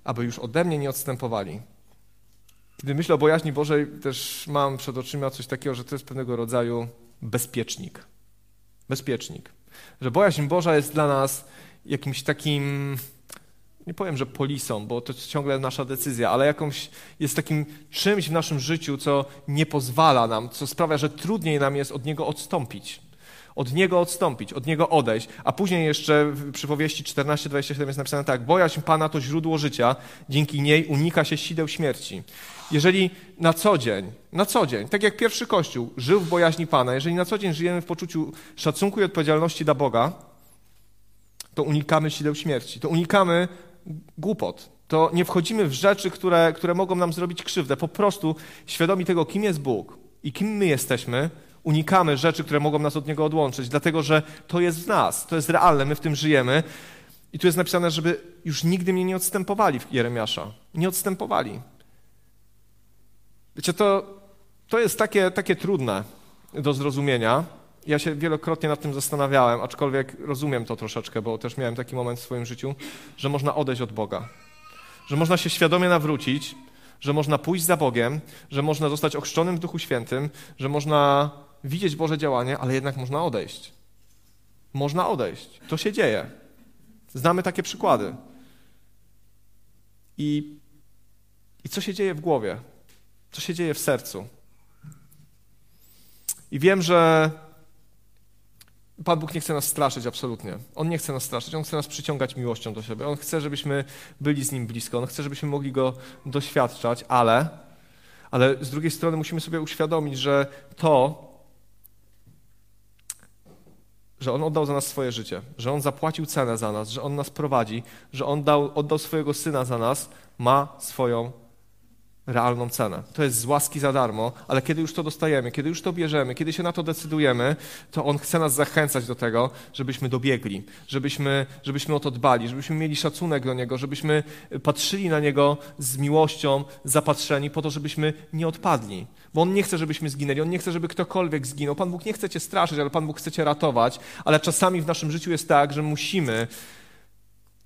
Aby już ode mnie nie odstępowali. Kiedy myślę o bojaźni Bożej, też mam przed oczyma coś takiego, że to jest pewnego rodzaju bezpiecznik. Bezpiecznik. Że bojaźń Boża jest dla nas jakimś takim nie powiem, że polisą, bo to ciągle nasza decyzja, ale jakąś jest takim czymś w naszym życiu, co nie pozwala nam, co sprawia, że trudniej nam jest od niego odstąpić. Od niego odstąpić, od niego odejść. A później jeszcze w przypowieści 14:27 jest napisane tak: Bojaźń Pana to źródło życia, dzięki niej unika się sideł śmierci. Jeżeli na co dzień, na co dzień, tak jak pierwszy Kościół żył w bojaźni Pana, jeżeli na co dzień żyjemy w poczuciu szacunku i odpowiedzialności dla Boga, to unikamy sideł śmierci. To unikamy głupot. To nie wchodzimy w rzeczy, które, które mogą nam zrobić krzywdę. Po prostu świadomi tego, kim jest Bóg i kim my jesteśmy, unikamy rzeczy, które mogą nas od Niego odłączyć, dlatego że to jest w nas, to jest realne, my w tym żyjemy. I tu jest napisane, żeby już nigdy mnie nie odstępowali w Jeremiasza. Nie odstępowali. Wiecie, to, to jest takie, takie trudne do zrozumienia, ja się wielokrotnie nad tym zastanawiałem, aczkolwiek rozumiem to troszeczkę, bo też miałem taki moment w swoim życiu, że można odejść od Boga. Że można się świadomie nawrócić, że można pójść za Bogiem, że można zostać ochrzczonym w Duchu Świętym, że można widzieć Boże działanie, ale jednak można odejść. Można odejść. To się dzieje. Znamy takie przykłady. I, I co się dzieje w głowie? Co się dzieje w sercu? I wiem, że Pan Bóg nie chce nas straszyć absolutnie. On nie chce nas straszyć, On chce nas przyciągać miłością do siebie. On chce, żebyśmy byli z Nim blisko. On chce, żebyśmy mogli Go doświadczać, ale, ale z drugiej strony musimy sobie uświadomić, że to, że On oddał za nas swoje życie, że On zapłacił cenę za nas, że On nas prowadzi, że On dał, oddał swojego Syna za nas, ma swoją realną cenę. To jest z łaski za darmo, ale kiedy już to dostajemy, kiedy już to bierzemy, kiedy się na to decydujemy, to On chce nas zachęcać do tego, żebyśmy dobiegli, żebyśmy, żebyśmy o to dbali, żebyśmy mieli szacunek do Niego, żebyśmy patrzyli na Niego z miłością, zapatrzeni, po to, żebyśmy nie odpadli. Bo On nie chce, żebyśmy zginęli, On nie chce, żeby ktokolwiek zginął. Pan Bóg nie chce Cię straszyć, ale Pan Bóg chce Cię ratować, ale czasami w naszym życiu jest tak, że musimy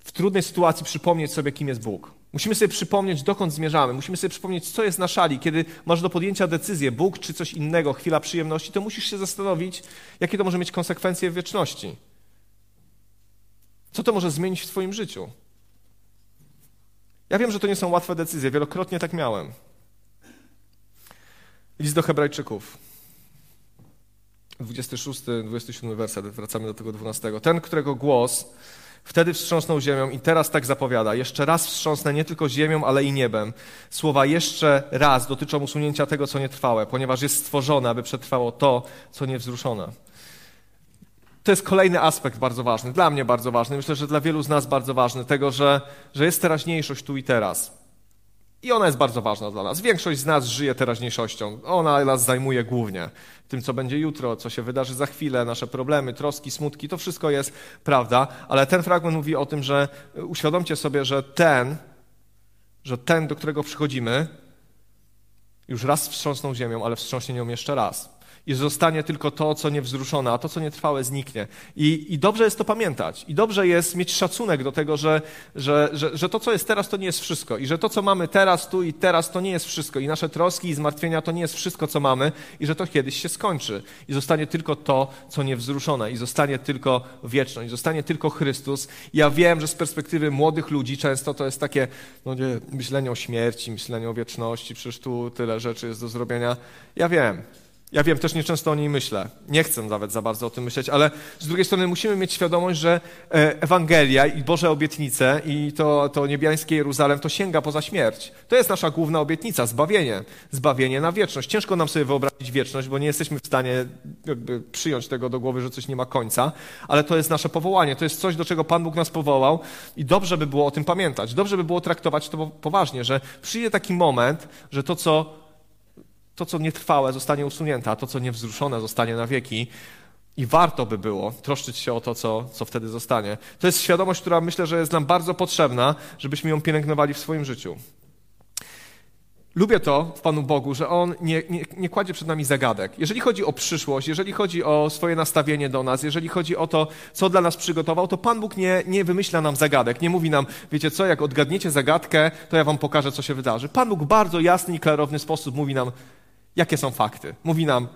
w trudnej sytuacji przypomnieć sobie, kim jest Bóg. Musimy sobie przypomnieć, dokąd zmierzamy. Musimy sobie przypomnieć, co jest na szali. Kiedy masz do podjęcia decyzję, Bóg czy coś innego, chwila przyjemności, to musisz się zastanowić, jakie to może mieć konsekwencje w wieczności. Co to może zmienić w Twoim życiu? Ja wiem, że to nie są łatwe decyzje. Wielokrotnie tak miałem. List do Hebrajczyków. 26, 27 werset, wracamy do tego 12. Ten, którego głos Wtedy wstrząsnął ziemią i teraz tak zapowiada. Jeszcze raz wstrząsnę nie tylko ziemią, ale i niebem. Słowa jeszcze raz dotyczą usunięcia tego, co nietrwałe, ponieważ jest stworzone, aby przetrwało to, co niewzruszone. To jest kolejny aspekt bardzo ważny, dla mnie bardzo ważny, myślę, że dla wielu z nas bardzo ważny, tego, że, że jest teraźniejszość tu i teraz. I ona jest bardzo ważna dla nas. Większość z nas żyje teraźniejszością. Ona nas zajmuje głównie tym, co będzie jutro, co się wydarzy za chwilę, nasze problemy, troski, smutki. To wszystko jest prawda, ale ten fragment mówi o tym, że uświadomcie sobie, że ten, że ten, do którego przychodzimy, już raz wstrząsnął ziemią, ale wstrząśnie nią jeszcze raz i zostanie tylko to, co niewzruszone, a to, co nietrwałe, zniknie. I, I dobrze jest to pamiętać. I dobrze jest mieć szacunek do tego, że, że, że, że to, co jest teraz, to nie jest wszystko. I że to, co mamy teraz, tu i teraz, to nie jest wszystko. I nasze troski i zmartwienia to nie jest wszystko, co mamy. I że to kiedyś się skończy. I zostanie tylko to, co niewzruszone. I zostanie tylko wieczność. I zostanie tylko Chrystus. I ja wiem, że z perspektywy młodych ludzi często to jest takie no nie, myślenie o śmierci, myślenie o wieczności. Przecież tu tyle rzeczy jest do zrobienia. Ja wiem. Ja wiem, też nieczęsto o niej myślę. Nie chcę nawet za bardzo o tym myśleć, ale z drugiej strony musimy mieć świadomość, że e, Ewangelia i Boże obietnice i to, to niebiańskie Jeruzalem to sięga poza śmierć. To jest nasza główna obietnica, zbawienie. Zbawienie na wieczność. Ciężko nam sobie wyobrazić wieczność, bo nie jesteśmy w stanie przyjąć tego do głowy, że coś nie ma końca, ale to jest nasze powołanie. To jest coś, do czego Pan Bóg nas powołał i dobrze by było o tym pamiętać. Dobrze by było traktować to poważnie, że przyjdzie taki moment, że to, co to, co nietrwałe, zostanie usunięte, a to, co niewzruszone, zostanie na wieki. I warto by było troszczyć się o to, co, co wtedy zostanie. To jest świadomość, która myślę, że jest nam bardzo potrzebna, żebyśmy ją pielęgnowali w swoim życiu. Lubię to w Panu Bogu, że On nie, nie, nie, kładzie przed nami zagadek. Jeżeli chodzi o przyszłość, jeżeli chodzi o swoje nastawienie do nas, jeżeli chodzi o to, co dla nas przygotował, to Pan Bóg nie, nie wymyśla nam zagadek. Nie mówi nam, wiecie co, jak odgadniecie zagadkę, to ja wam pokażę, co się wydarzy. Pan Bóg w bardzo jasny i klarowny sposób mówi nam, Jakie są fakty? Mówi nam,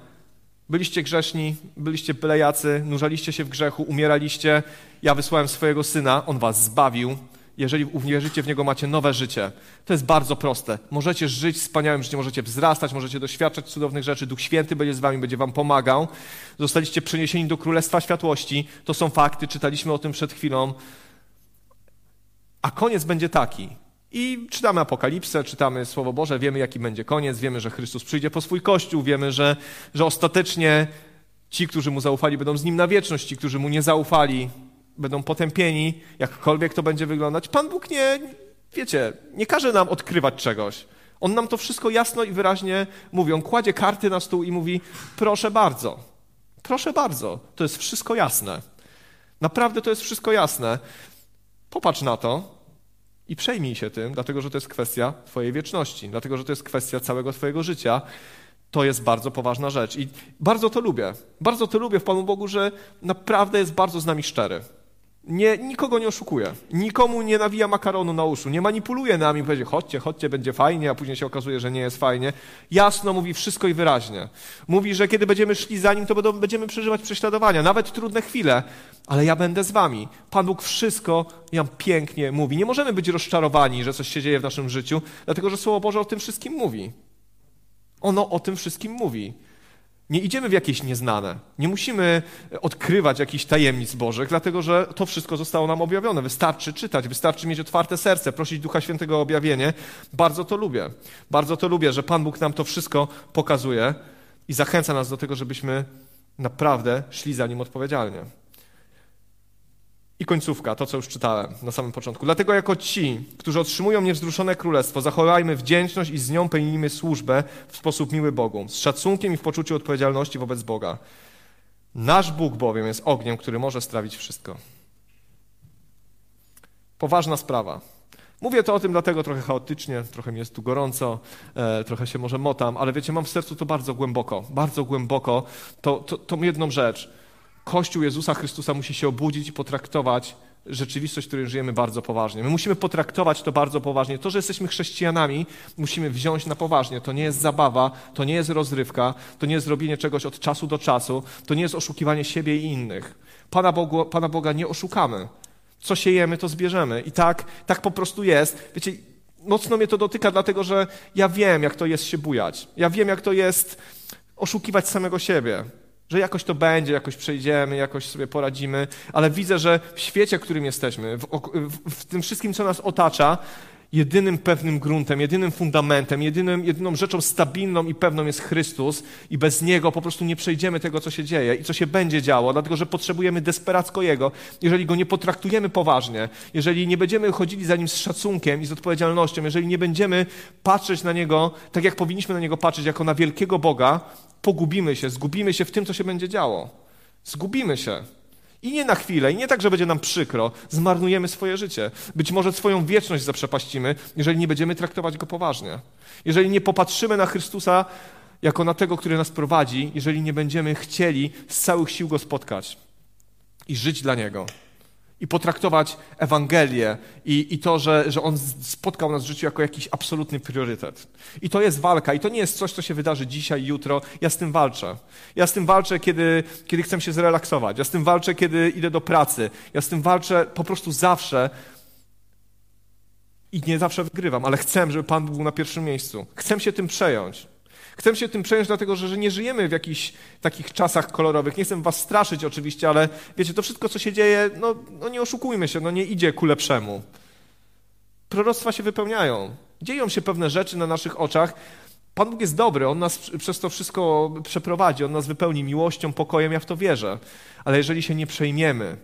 byliście grzeszni, byliście bylejacy, nurzaliście się w grzechu, umieraliście, ja wysłałem swojego Syna, On was zbawił. Jeżeli uwierzycie w Niego, macie nowe życie. To jest bardzo proste. Możecie żyć wspaniałym życiem, możecie wzrastać, możecie doświadczać cudownych rzeczy. Duch Święty będzie z wami, będzie wam pomagał. Zostaliście przeniesieni do Królestwa Światłości. To są fakty, czytaliśmy o tym przed chwilą. A koniec będzie taki. I czytamy Apokalipsę, czytamy Słowo Boże, wiemy, jaki będzie koniec, wiemy, że Chrystus przyjdzie po swój Kościół, wiemy, że, że ostatecznie ci, którzy Mu zaufali, będą z Nim na wieczność, ci, którzy Mu nie zaufali, będą potępieni, jakkolwiek to będzie wyglądać. Pan Bóg nie, wiecie, nie każe nam odkrywać czegoś. On nam to wszystko jasno i wyraźnie mówi. On kładzie karty na stół i mówi, proszę bardzo, proszę bardzo, to jest wszystko jasne. Naprawdę to jest wszystko jasne. Popatrz na to, i przejmij się tym, dlatego że to jest kwestia Twojej wieczności, dlatego że to jest kwestia całego Twojego życia. To jest bardzo poważna rzecz i bardzo to lubię. Bardzo to lubię w Panu Bogu, że naprawdę jest bardzo z nami szczery. Nie, nikogo nie oszukuje, nikomu nie nawija makaronu na uszu, nie manipuluje nami, powie, chodźcie, chodźcie, będzie fajnie, a później się okazuje, że nie jest fajnie. Jasno mówi wszystko i wyraźnie. Mówi, że kiedy będziemy szli za nim, to będziemy przeżywać prześladowania, nawet trudne chwile, ale ja będę z wami. Pan Bóg wszystko nam pięknie mówi. Nie możemy być rozczarowani, że coś się dzieje w naszym życiu, dlatego że Słowo Boże o tym wszystkim mówi. Ono o tym wszystkim mówi. Nie idziemy w jakieś nieznane. Nie musimy odkrywać jakichś tajemnic Bożych, dlatego że to wszystko zostało nam objawione. Wystarczy czytać, wystarczy mieć otwarte serce, prosić Ducha Świętego o objawienie. Bardzo to lubię. Bardzo to lubię, że Pan Bóg nam to wszystko pokazuje i zachęca nas do tego, żebyśmy naprawdę szli za Nim odpowiedzialnie. I końcówka, to co już czytałem na samym początku. Dlatego jako ci, którzy otrzymują niewzruszone królestwo, zachowajmy wdzięczność i z nią pełnimy służbę w sposób miły Bogu, z szacunkiem i w poczuciu odpowiedzialności wobec Boga. Nasz Bóg bowiem jest ogniem, który może strawić wszystko. Poważna sprawa. Mówię to o tym dlatego trochę chaotycznie, trochę mi jest tu gorąco, e, trochę się może motam, ale wiecie, mam w sercu to bardzo głęboko, bardzo głęboko, to, to, tą jedną rzecz – Kościół Jezusa Chrystusa musi się obudzić i potraktować rzeczywistość, w której żyjemy, bardzo poważnie. My musimy potraktować to bardzo poważnie. To, że jesteśmy chrześcijanami, musimy wziąć na poważnie. To nie jest zabawa, to nie jest rozrywka, to nie jest robienie czegoś od czasu do czasu, to nie jest oszukiwanie siebie i innych. Pana, Bogu, Pana Boga nie oszukamy. Co siejemy, to zbierzemy. I tak, tak po prostu jest. Wiecie, mocno mnie to dotyka, dlatego że ja wiem, jak to jest się bujać. Ja wiem, jak to jest oszukiwać samego siebie że jakoś to będzie, jakoś przejdziemy, jakoś sobie poradzimy, ale widzę, że w świecie, w którym jesteśmy, w, w, w tym wszystkim, co nas otacza, jedynym pewnym gruntem, jedynym fundamentem, jedynym, jedyną rzeczą stabilną i pewną jest Chrystus i bez Niego po prostu nie przejdziemy tego, co się dzieje i co się będzie działo, dlatego że potrzebujemy desperacko Jego. Jeżeli Go nie potraktujemy poważnie, jeżeli nie będziemy chodzili za Nim z szacunkiem i z odpowiedzialnością, jeżeli nie będziemy patrzeć na Niego tak, jak powinniśmy na Niego patrzeć, jako na wielkiego Boga, pogubimy się, zgubimy się w tym, co się będzie działo. Zgubimy się. I nie na chwilę, i nie tak, że będzie nam przykro, zmarnujemy swoje życie. Być może swoją wieczność zaprzepaścimy, jeżeli nie będziemy traktować go poważnie. Jeżeli nie popatrzymy na Chrystusa jako na tego, który nas prowadzi, jeżeli nie będziemy chcieli z całych sił go spotkać i żyć dla niego i potraktować Ewangelię i, i to, że, że On spotkał nas w życiu jako jakiś absolutny priorytet. I to jest walka i to nie jest coś, co się wydarzy dzisiaj, jutro. Ja z tym walczę. Ja z tym walczę, kiedy, kiedy chcę się zrelaksować. Ja z tym walczę, kiedy idę do pracy. Ja z tym walczę po prostu zawsze i nie zawsze wygrywam, ale chcę, żeby Pan był na pierwszym miejscu. Chcę się tym przejąć. Chcę się tym przejąć, dlatego że, że nie żyjemy w jakichś takich czasach kolorowych. Nie chcę was straszyć oczywiście, ale wiecie, to wszystko, co się dzieje, no, no nie oszukujmy się, no nie idzie ku lepszemu. Proroctwa się wypełniają. Dzieją się pewne rzeczy na naszych oczach. Pan Bóg jest dobry, On nas przez to wszystko przeprowadzi, On nas wypełni miłością, pokojem, ja w to wierzę. Ale jeżeli się nie przejmiemy,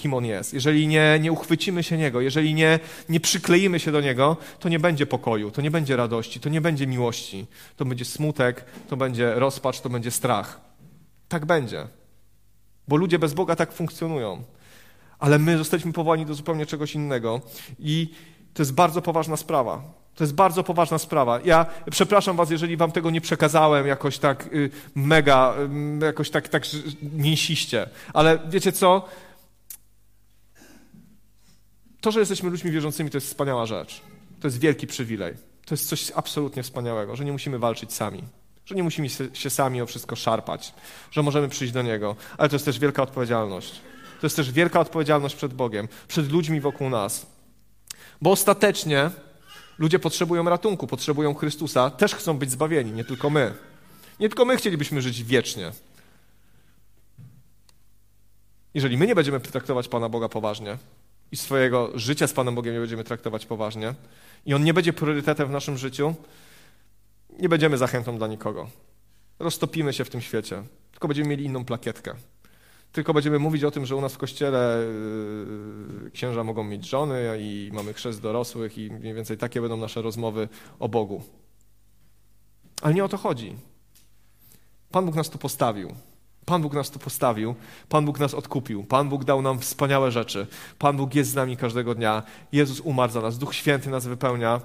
kim On jest, jeżeli nie, nie uchwycimy się Niego, jeżeli nie, nie przykleimy się do Niego, to nie będzie pokoju, to nie będzie radości, to nie będzie miłości. To będzie smutek, to będzie rozpacz, to będzie strach. Tak będzie. Bo ludzie bez Boga tak funkcjonują. Ale my zostaliśmy powołani do zupełnie czegoś innego. I to jest bardzo poważna sprawa. To jest bardzo poważna sprawa. Ja przepraszam was, jeżeli wam tego nie przekazałem jakoś tak y, mega, y, jakoś tak, tak mięsiście. Ale wiecie co? To, że jesteśmy ludźmi wierzącymi, to jest wspaniała rzecz. To jest wielki przywilej. To jest coś absolutnie wspaniałego, że nie musimy walczyć sami, że nie musimy się sami o wszystko szarpać, że możemy przyjść do Niego. Ale to jest też wielka odpowiedzialność. To jest też wielka odpowiedzialność przed Bogiem, przed ludźmi wokół nas. Bo ostatecznie ludzie potrzebują ratunku, potrzebują Chrystusa, też chcą być zbawieni, nie tylko my. Nie tylko my chcielibyśmy żyć wiecznie. Jeżeli my nie będziemy traktować Pana Boga poważnie, i swojego życia z Panem Bogiem nie będziemy traktować poważnie i On nie będzie priorytetem w naszym życiu, nie będziemy zachętą dla nikogo. Roztopimy się w tym świecie, tylko będziemy mieli inną plakietkę. Tylko będziemy mówić o tym, że u nas w kościele yy, księża mogą mieć żony i mamy chrzest dorosłych i mniej więcej takie będą nasze rozmowy o Bogu. Ale nie o to chodzi. Pan Bóg nas tu postawił. Pan Bóg nas tu postawił, Pan Bóg nas odkupił, Pan Bóg dał nam wspaniałe rzeczy, Pan Bóg jest z nami każdego dnia, Jezus umarł za nas, Duch Święty nas wypełnia.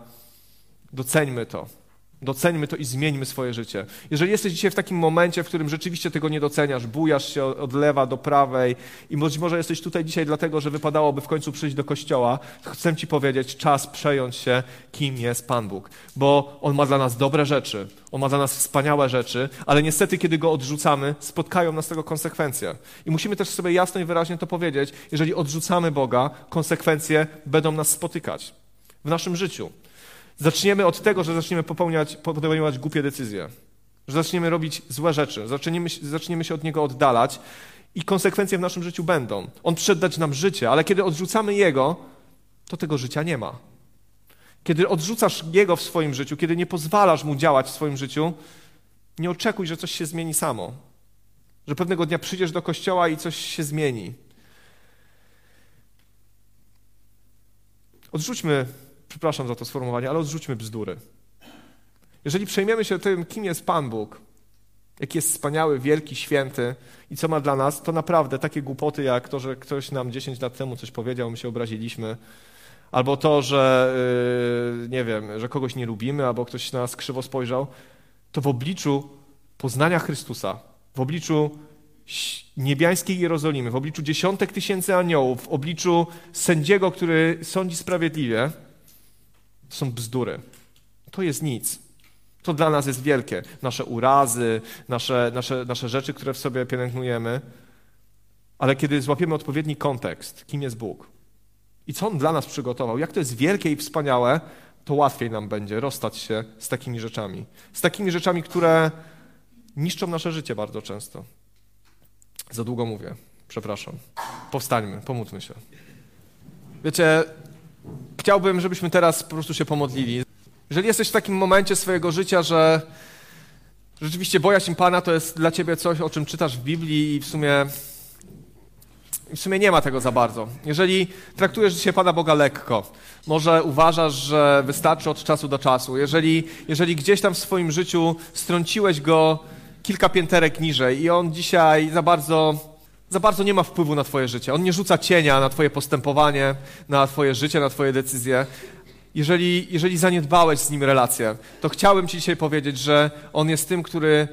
Doceńmy to. Doceńmy to i zmieńmy swoje życie. Jeżeli jesteś dzisiaj w takim momencie, w którym rzeczywiście tego nie doceniasz, bujasz się od lewa do prawej i być może jesteś tutaj dzisiaj dlatego, że wypadałoby w końcu przyjść do kościoła, chcę Ci powiedzieć, czas przejąć się, kim jest Pan Bóg. Bo On ma dla nas dobre rzeczy, On ma dla nas wspaniałe rzeczy, ale niestety, kiedy Go odrzucamy, spotkają nas tego konsekwencje. I musimy też sobie jasno i wyraźnie to powiedzieć, jeżeli odrzucamy Boga, konsekwencje będą nas spotykać w naszym życiu. Zaczniemy od tego, że zaczniemy popełniać, podejmować głupie decyzje, że zaczniemy robić złe rzeczy, zaczniemy, zaczniemy się od Niego oddalać i konsekwencje w naszym życiu będą. On przyszedł nam życie, ale kiedy odrzucamy Jego, to tego życia nie ma. Kiedy odrzucasz Jego w swoim życiu, kiedy nie pozwalasz Mu działać w swoim życiu, nie oczekuj, że coś się zmieni samo. Że pewnego dnia przyjdziesz do kościoła i coś się zmieni. Odrzućmy przepraszam za to sformułowanie, ale odrzućmy bzdury. Jeżeli przejmiemy się tym, kim jest Pan Bóg, jaki jest wspaniały, wielki, święty i co ma dla nas, to naprawdę takie głupoty jak to, że ktoś nam 10 lat temu coś powiedział, my się obraziliśmy, albo to, że yy, nie wiem, że kogoś nie lubimy, albo ktoś na nas krzywo spojrzał, to w obliczu poznania Chrystusa, w obliczu niebiańskiej Jerozolimy, w obliczu dziesiątek tysięcy aniołów, w obliczu sędziego, który sądzi sprawiedliwie, to są bzdury. To jest nic. To dla nas jest wielkie. Nasze urazy, nasze, nasze, nasze rzeczy, które w sobie pielęgnujemy. Ale kiedy złapiemy odpowiedni kontekst, kim jest Bóg i co On dla nas przygotował, jak to jest wielkie i wspaniałe, to łatwiej nam będzie rozstać się z takimi rzeczami. Z takimi rzeczami, które niszczą nasze życie bardzo często. Za długo mówię. Przepraszam. Powstańmy, pomódlmy się. Wiecie, chciałbym, żebyśmy teraz po prostu się pomodlili. Jeżeli jesteś w takim momencie swojego życia, że rzeczywiście bojaźń Pana to jest dla ciebie coś, o czym czytasz w Biblii i w sumie, w sumie nie ma tego za bardzo. Jeżeli traktujesz dzisiaj Pana Boga lekko, może uważasz, że wystarczy od czasu do czasu, jeżeli, jeżeli gdzieś tam w swoim życiu strąciłeś Go kilka pięterek niżej i On dzisiaj za bardzo za bardzo nie ma wpływu na Twoje życie. On nie rzuca cienia na Twoje postępowanie, na Twoje życie, na Twoje decyzje. Jeżeli, jeżeli zaniedbałeś z nim relację, to chciałbym Ci dzisiaj powiedzieć, że On jest tym, który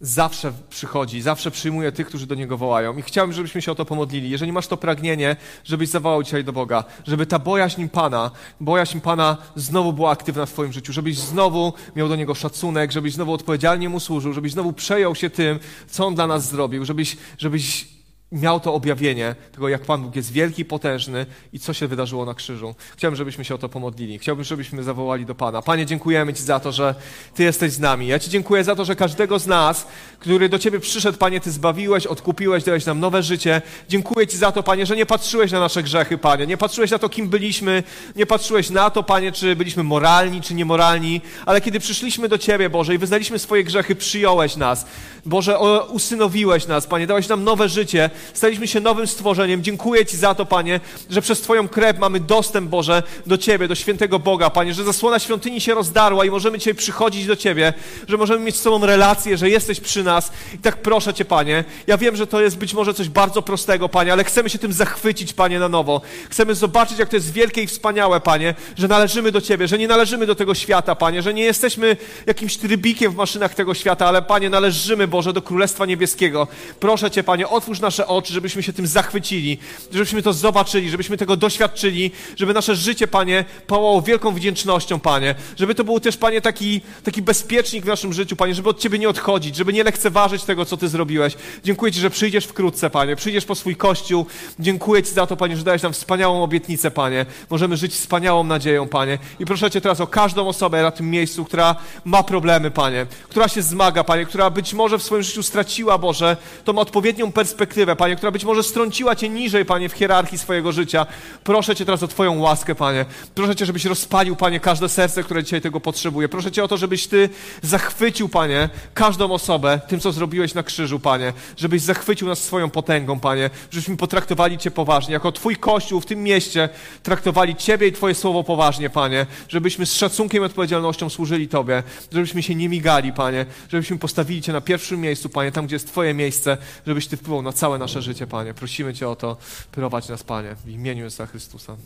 zawsze przychodzi, zawsze przyjmuje tych, którzy do Niego wołają. I chciałbym, żebyśmy się o to pomodlili. Jeżeli masz to pragnienie, żebyś zawołał dzisiaj do Boga, żeby ta bojaźń Pana, bojaźń Pana znowu była aktywna w Twoim życiu, żebyś znowu miał do Niego szacunek, żebyś znowu odpowiedzialnie Mu służył, żebyś znowu przejął się tym, co On dla nas zrobił, żebyś, żebyś miał to objawienie tego, jak Pan Bóg jest wielki, potężny i co się wydarzyło na krzyżu. Chciałbym, żebyśmy się o to pomodlili. Chciałbym, żebyśmy zawołali do Pana. Panie, dziękujemy Ci za to, że Ty jesteś z nami. Ja Ci dziękuję za to, że każdego z nas, który do Ciebie przyszedł, Panie, Ty zbawiłeś, odkupiłeś, dałeś nam nowe życie. Dziękuję Ci za to, Panie, że nie patrzyłeś na nasze grzechy, Panie. Nie patrzyłeś na to, kim byliśmy. Nie patrzyłeś na to, Panie, czy byliśmy moralni, czy niemoralni. Ale kiedy przyszliśmy do Ciebie, Boże, i wyznaliśmy swoje grzechy, przyjąłeś nas. Boże, usynowiłeś nas, Panie, dałeś nam nowe życie. Staliśmy się nowym stworzeniem. Dziękuję Ci za to, Panie, że przez Twoją krew mamy dostęp, Boże, do Ciebie, do świętego Boga, Panie, że zasłona świątyni się rozdarła i możemy dzisiaj przychodzić do Ciebie, że możemy mieć z Tobą relację, że jesteś przy nas. I tak proszę Cię, Panie, ja wiem, że to jest być może coś bardzo prostego, Panie, ale chcemy się tym zachwycić, Panie, na nowo. Chcemy zobaczyć, jak to jest wielkie i wspaniałe, Panie, że należymy do Ciebie, że nie należymy do tego świata, Panie, że nie jesteśmy jakimś trybikiem w maszynach tego świata, ale, Panie, należymy, Boże, do Królestwa Niebieskiego. Proszę Cię, Panie, otwórz nasze oczy, żebyśmy się tym zachwycili, żebyśmy to zobaczyli, żebyśmy tego doświadczyli, żeby nasze życie, Panie, pałało wielką wdzięcznością, Panie. Żeby to był też, Panie, taki, taki bezpiecznik w naszym życiu, Panie, żeby od Ciebie nie odchodzić, żeby nie lekceważyć tego, co Ty zrobiłeś. Dziękuję Ci, że przyjdziesz wkrótce, Panie, przyjdziesz po swój Kościół. Dziękuję Ci za to, Panie, że dałeś nam wspaniałą obietnicę, Panie. Możemy żyć wspaniałą nadzieją, Panie. I proszę Cię teraz o każdą osobę na tym miejscu, która ma problemy, Panie, która się zmaga, Panie, która być może w swoim życiu straciła, Boże, tą odpowiednią perspektywę, Panie, która być może strąciła Cię niżej, Panie, w hierarchii swojego życia. Proszę Cię teraz o Twoją łaskę, Panie. Proszę Cię, żebyś rozpalił, Panie, każde serce, które dzisiaj tego potrzebuje. Proszę Cię o to, żebyś Ty zachwycił, Panie, każdą osobę tym, co zrobiłeś na krzyżu, Panie. Żebyś zachwycił nas swoją potęgą, Panie. Żebyśmy potraktowali Cię poważnie. Jako Twój Kościół w tym mieście traktowali Ciebie i Twoje słowo poważnie, Panie. Żebyśmy z szacunkiem i odpowiedzialnością służyli Tobie. Żebyśmy się nie migali, Panie. Żebyśmy postawili Cię na pierwszym miejscu, Panie, tam, gdzie jest Twoje miejsce, żebyś Ty wpływał na całe nasze życie, Panie. Prosimy Cię o to, prowadź nas, Panie, w imieniu Jezusa Chrystusa.